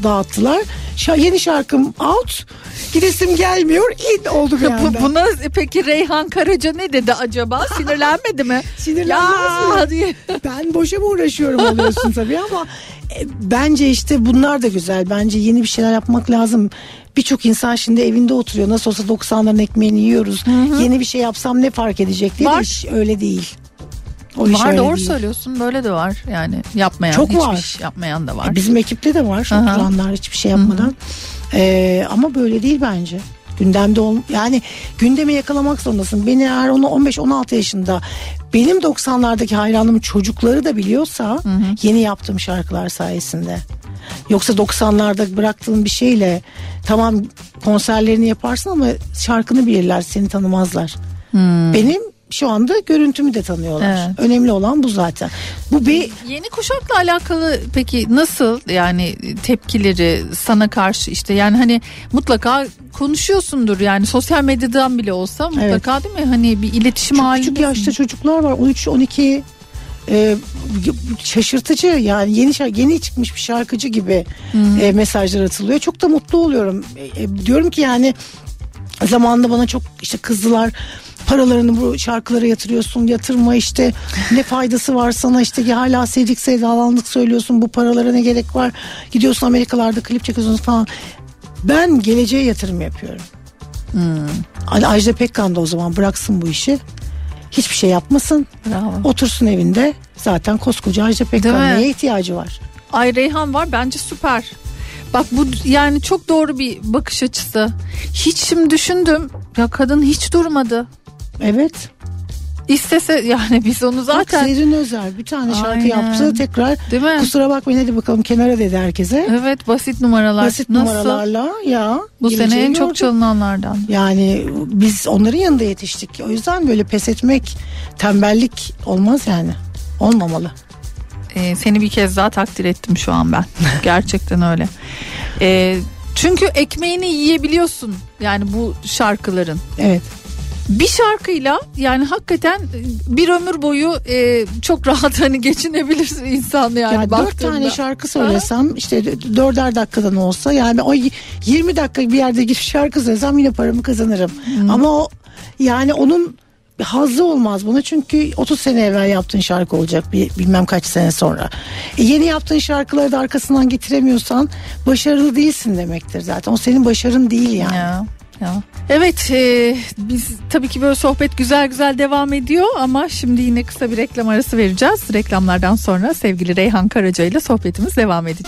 dağıttılar. Şa- yeni şarkım out. Gidesim gelmiyor. in oldu bir anda. buna peki Reyhan Karaca ne dedi acaba? Sinirlenmedi mi? Sinirlenmez ya mi? diye. Ben boşa mı uğraşıyorum oluyorsun tabii ama e, bence işte bunlar da güzel. Bence yeni bir şeyler yapmak lazım. Birçok insan şimdi evinde oturuyor. Nasıl olsa 90'ların ekmeğini yiyoruz. Yeni bir şey yapsam ne fark edecek diye Var. öyle değil. O Var öyle doğru değil. söylüyorsun böyle de var yani yapmayan Çok hiçbir var. iş yapmayan da var. E, Bizim ekipte de var Aha. oturanlar hiçbir şey yapmadan. Ee, ama böyle değil bence. Gündemde ol yani gündemi yakalamak zorundasın. Beni eğer onu 15-16 yaşında benim 90'lardaki hayranım çocukları da biliyorsa yeni yaptığım şarkılar sayesinde. Yoksa 90'larda bıraktığın bir şeyle tamam konserlerini yaparsın ama şarkını bilirler seni tanımazlar. Benim şu anda görüntümü de tanıyorlar. Evet. Önemli olan bu zaten. Bu bir Yeni kuşakla alakalı peki nasıl yani tepkileri sana karşı işte yani hani mutlaka konuşuyorsundur yani sosyal medyadan bile olsa mutlaka değil mi hani bir iletişim Çok halindesin. küçük yaşta çocuklar var 13 12 e, şaşırtıcı yani yeni yeni çıkmış bir şarkıcı gibi e, mesajlar atılıyor. Çok da mutlu oluyorum. E, e, diyorum ki yani zamanında bana çok işte kızdılar paralarını bu şarkılara yatırıyorsun yatırma işte ne faydası var sana işte ki hala sevdik sevdalandık söylüyorsun bu paralara ne gerek var gidiyorsun Amerikalarda klip çekiyorsun falan ben geleceğe yatırım yapıyorum. Hani Ajda Pekkan da o zaman bıraksın bu işi. Hiçbir şey yapmasın. Bravo. Otursun evinde. Zaten koskoca Ajda Pekkan neye ihtiyacı var? Ay Reyhan var bence süper. Bak bu yani çok doğru bir bakış açısı. Hiç şimdi düşündüm ya kadın hiç durmadı. Evet. İstese yani biz onu Zaten zaten Zerrin Özer bir tane şarkı Aynen. yaptı. Tekrar değil mi? kusura bakmayın hadi bakalım kenara dedi herkese. Evet basit numaralar. Basit Nasıl? numaralarla ya. Bu sene en çok gördük. çalınanlardan. Yani biz onların yanında yetiştik. O yüzden böyle pes etmek tembellik olmaz yani. Olmamalı. Ee, seni bir kez daha takdir ettim şu an ben. Gerçekten öyle. Ee, çünkü ekmeğini yiyebiliyorsun yani bu şarkıların. Evet. Bir şarkıyla yani hakikaten bir ömür boyu e, çok rahat hani geçinebilir insan yani, Yani dört tane şarkı söylesem işte dörder dakikadan olsa yani o y- 20 dakika bir yerde gidip şarkı söylesem yine paramı kazanırım. Ama o yani onun hazzı olmaz buna çünkü 30 sene evvel yaptığın şarkı olacak bir bilmem kaç sene sonra. E, yeni yaptığın şarkıları da arkasından getiremiyorsan başarılı değilsin demektir zaten. O senin başarın değil yani. Ya, ya. Evet e, biz tabii ki böyle sohbet güzel güzel devam ediyor ama şimdi yine kısa bir reklam arası vereceğiz. Reklamlardan sonra sevgili Reyhan Karaca ile sohbetimiz devam edecek.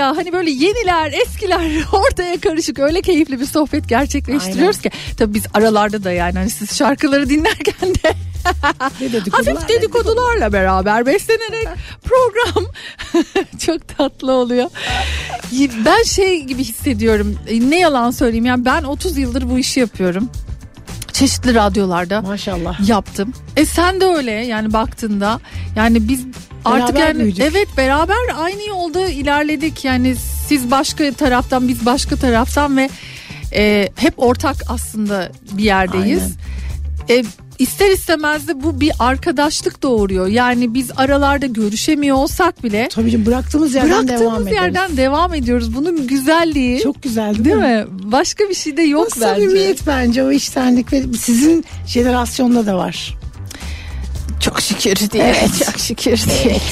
İle hani böyle yeniler eskiler ortaya karışık öyle keyifli bir sohbet gerçekleştiriyoruz ki. Tabii biz aralarda da yani hani siz şarkıları dinlerken de hafif dedikodularla beraber beslenerek program çok tatlı oluyor. Ben şey gibi hissediyorum e, ne yalan söyleyeyim yani ben 30 yıldır bu işi yapıyorum. Çeşitli radyolarda Maşallah. yaptım. E sen de öyle yani baktığında yani biz artık Beraber yani büyüdük. evet beraber aynı yolda ilerledik. Yani siz başka taraftan biz başka taraftan ve e, hep ortak aslında bir yerdeyiz. E, ister istemez de bu bir arkadaşlık doğuruyor. Yani biz aralarda görüşemiyor olsak bile Tabii canım, bıraktığımız yerden bıraktığımız devam ederiz. yerden devam ediyoruz. Bunun güzelliği Çok güzel değil, değil mi? mi? Başka bir şey de yok o bence. samimiyet bence o içtenlik ve sizin jenerasyonda da var. Çok şükür diye. Evet. Çok şükür diye.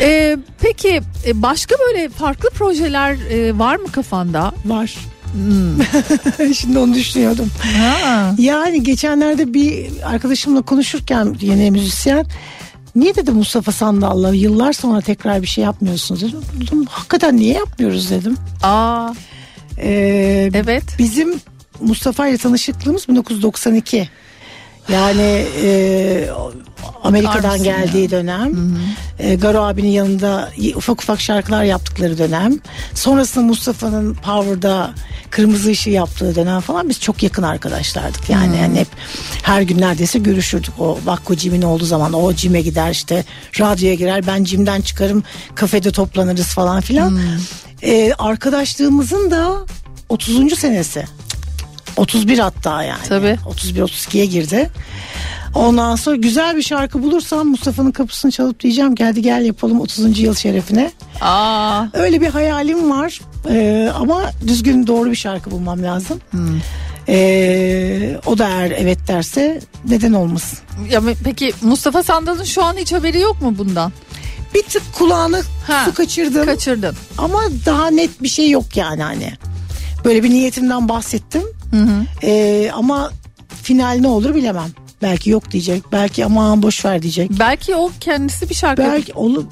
Ee, peki e, başka böyle farklı projeler e, var mı kafanda? Var. Şimdi onu düşünüyordum. Ha. Yani geçenlerde bir arkadaşımla konuşurken yeni müzisyen Niye dedi Mustafa Sandal'la yıllar sonra tekrar bir şey yapmıyorsunuz dedim. dedim hakikaten niye yapmıyoruz dedim. Aa, Ee, evet. Bizim Mustafa ile tanışıklığımız 1992. Yani e, Amerika'dan Harbisin geldiği dönem. E, Garo abinin yanında ufak ufak şarkılar yaptıkları dönem. Sonrasında Mustafa'nın Power'da kırmızı ışığı yaptığı dönem falan biz çok yakın arkadaşlardık. Yani, yani hep her gün neredeyse görüşürdük. O Vakko Jim'in olduğu zaman o Jim'e gider işte radyoya girer ben Jim'den çıkarım kafede toplanırız falan filan. E, arkadaşlığımızın da 30. senesi. 31 hatta yani. Tabii. 31-32'ye girdi. Ondan sonra güzel bir şarkı bulursam Mustafa'nın kapısını çalıp diyeceğim geldi gel yapalım 30. yıl şerefine. Aa, Öyle bir hayalim var Ee, ama düzgün doğru bir şarkı bulmam lazım. Hmm. Ee, o da eğer evet derse neden olmasın. ya peki Mustafa Sandal'ın şu an hiç haberi yok mu bundan? Bir tık kulağını Ha, su kaçırdım Kaçırdın. ama daha net bir şey yok yani hani. Böyle bir niyetimden bahsettim. Ee, ama final ne olur bilemem. Belki yok diyecek. Belki aman boş ver diyecek. Belki o kendisi bir şarkı Belki olur.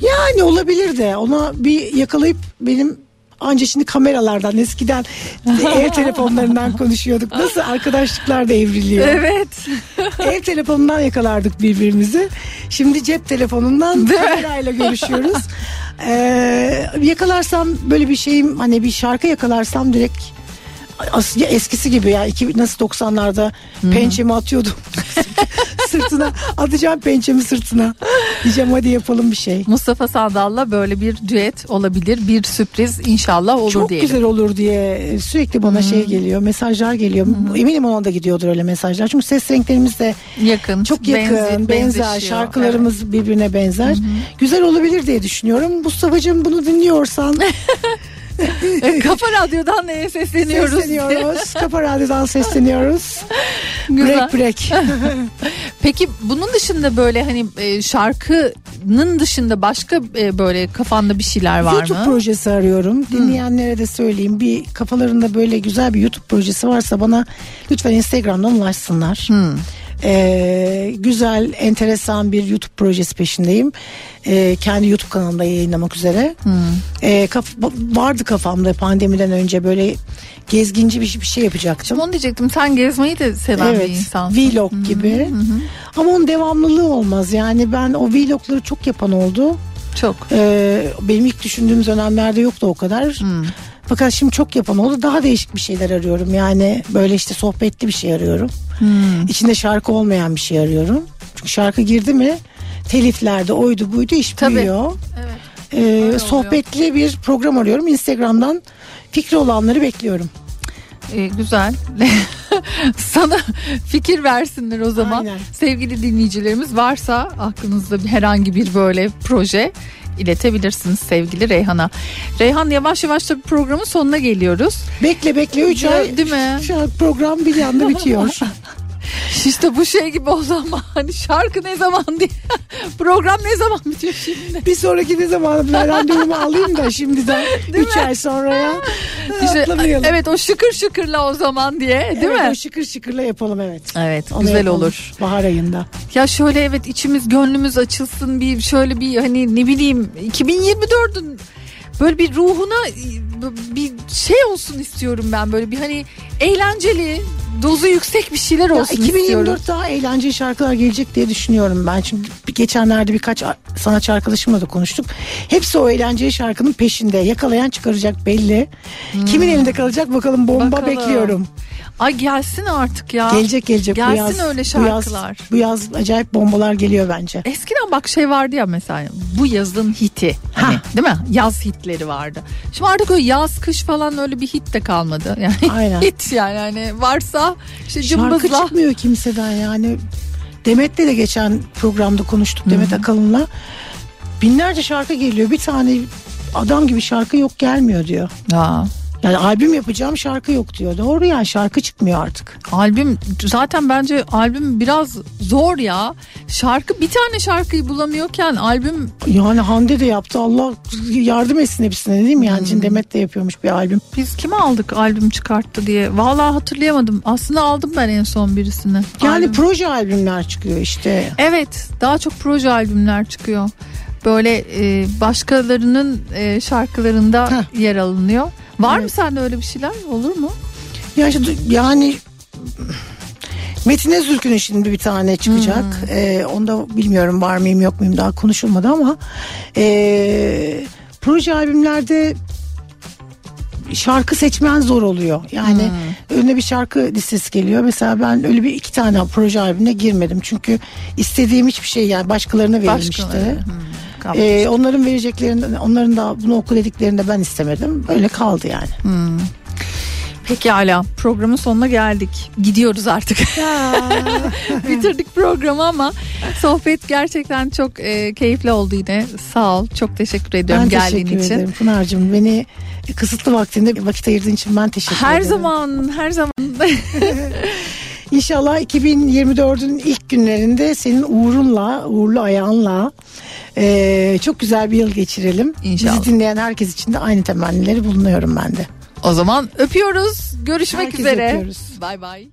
Yani olabilir de ona bir yakalayıp benim anca şimdi kameralardan eskiden ev telefonlarından konuşuyorduk. Nasıl arkadaşlıklar da evriliyor. Evet. Ev telefonundan yakalardık birbirimizi. Şimdi cep telefonundan kamerayla görüşüyoruz. Ee, yakalarsam böyle bir şeyim hani bir şarkı yakalarsam direkt aslında eskisi gibi ya iki, nasıl 90'larda pençemi atıyordum sırtına atacağım pençemi sırtına diyeceğim hadi yapalım bir şey. Mustafa Sandal'la böyle bir düet olabilir. Bir sürpriz inşallah olur Çok diyelim. güzel olur diye sürekli bana şey geliyor mesajlar geliyor eminim ona da gidiyordur öyle mesajlar çünkü ses renklerimiz de Yakın. çok yakın benzi- benzer benzişiyor. şarkılarımız birbirine benzer güzel olabilir diye düşünüyorum Mustafa'cığım bunu dinliyorsan Evet. Kafa Radyo'dan neye sesleniyoruz? sesleniyoruz Kafa Radyo'dan sesleniyoruz Güzel. break break Peki bunun dışında böyle hani e, şarkının dışında başka e, böyle kafanda bir şeyler var YouTube mı? projesi arıyorum. Dinleyenlere de söyleyeyim. Bir kafalarında böyle güzel bir YouTube projesi varsa bana lütfen Instagram'dan ulaşsınlar. Ee, güzel, enteresan bir YouTube projesi peşindeyim. Ee, kendi YouTube kanalımda yayınlamak üzere. Ee, kaf- vardı kafamda pandemiden önce böyle gezginci bir, bir şey yapacaktım. Onu diyecektim sen gezmeyi de seven Evet, bir insansın. vlog gibi. Ama onun devamlılığı olmaz. Yani ben o vlogları çok yapan oldu. Çok. Ee, benim ilk düşündüğüm dönemlerde yoktu o kadar. Fakat şimdi çok yapan oldu. Daha değişik bir şeyler arıyorum. Yani böyle işte sohbetli bir şey arıyorum. İçinde şarkı olmayan bir şey arıyorum. Çünkü şarkı girdi mi teliflerde oydu buydu iş Tabii. büyüyor. Evet. Ee, oluyor. sohbetli bir program arıyorum. Instagram'dan fikri olanları bekliyorum. E, güzel. Sana fikir versinler o zaman. Aynen. Sevgili dinleyicilerimiz varsa aklınızda herhangi bir böyle proje iletebilirsiniz sevgili Reyhan'a. Reyhan yavaş yavaş da programın sonuna geliyoruz. Bekle bekle 3 Ya, ay. değil mi? Şu an program bir anda bitiyor. İşte bu şey gibi o zaman hani şarkı ne zaman diye program ne zaman bitiyor şimdi? Bir sonraki ne zaman ben randevumu alayım da şimdiden 3 ay sonraya İşte, atlamayalım. evet o şıkır şıkırla o zaman diye değil evet, mi? o şıkır şıkırla yapalım evet. Evet Onu güzel yapalım. olur. Bahar ayında. Ya şöyle evet içimiz gönlümüz açılsın bir şöyle bir hani ne bileyim 2024'ün böyle bir ruhuna e, bir şey olsun istiyorum ben böyle bir hani eğlenceli dozu yüksek bir şeyler Ya olsun 2024 istiyorum. daha eğlenceli şarkılar gelecek diye düşünüyorum ben. Çünkü geçenlerde birkaç sanatçı arkadaşımla da konuştuk. Hepsi o eğlenceli şarkının peşinde. Yakalayan çıkaracak belli. Kimin elinde kalacak bakalım bomba Hmm. Bakalım. bekliyorum. Ay gelsin artık ya. Gelecek gelecek bu Gelsin yaz. öyle Bu yaz, şarkılar. bu yaz acayip bombalar geliyor bence. Eskiden bak şey vardı ya mesela bu yazın hiti. Hani, değil mi? Yaz hitleri vardı. Şimdi artık öyle yaz kış falan öyle bir hit de kalmadı. Yani Aynen. hit yani hani varsa işte Şarkı cımbızla. çıkmıyor kimseden yani. Demet'le de geçen programda konuştuk Demet Akalın'la. Binlerce şarkı geliyor. Bir tane adam gibi şarkı yok gelmiyor diyor. Ya. Yani albüm yapacağım şarkı yok diyor. Doğru yani şarkı çıkmıyor artık. Albüm zaten bence albüm biraz zor ya. Şarkı bir tane şarkıyı bulamıyorken albüm Yani Hande de yaptı. Allah yardım etsin hepsine değil mi? Yani Hmm. Şimdi Demet de yapıyormuş bir albüm. biz kime aldık albüm çıkarttı diye. Vallahi hatırlayamadım. Aslında aldım ben en son birisini. Yani Albüm. proje albümler çıkıyor işte. Evet daha çok proje albümler çıkıyor. Böyle e, başkalarının e, şarkılarında yer alınıyor. Var mı Evet. sende öyle bir şeyler? Olur mu? Ya işte, yani Metin Özürk'ün şimdi bir tane çıkacak. Hmm. Ee, onda bilmiyorum var mıyım yok muyum daha konuşulmadı ama ee, proje albümlerde şarkı seçmen zor oluyor. Yani Hmm. önüne bir şarkı listesi geliyor. Mesela ben öyle bir iki tane proje albümüne girmedim. Çünkü istediğim hiçbir şey yani başkalarına verilmişti. Başkaları. Hmm. Ee, onların vereceklerinden onların da bunu oku dediklerinde ben istemedim. Öyle kaldı yani. Peki hala programın sonuna geldik. Gidiyoruz artık. Bitirdik programı ama sohbet gerçekten çok e, keyifli oldu yine. Sağ ol. Çok teşekkür ediyorum Ben geldiğin teşekkür için. ederim Pınar'cığım. Beni kısıtlı vaktinde vakit ayırdığın için ben teşekkür Her ederim. zaman her zaman İnşallah 2024'ün ilk günlerinde senin uğrunla, uğurlu ayağınla eee, çok güzel bir yıl geçirelim. İnşallah. Bizi dinleyen herkes için de aynı temennileri bulunuyorum ben de. o zaman öpüyoruz. Görüşmek Herkese üzere. Bay bay.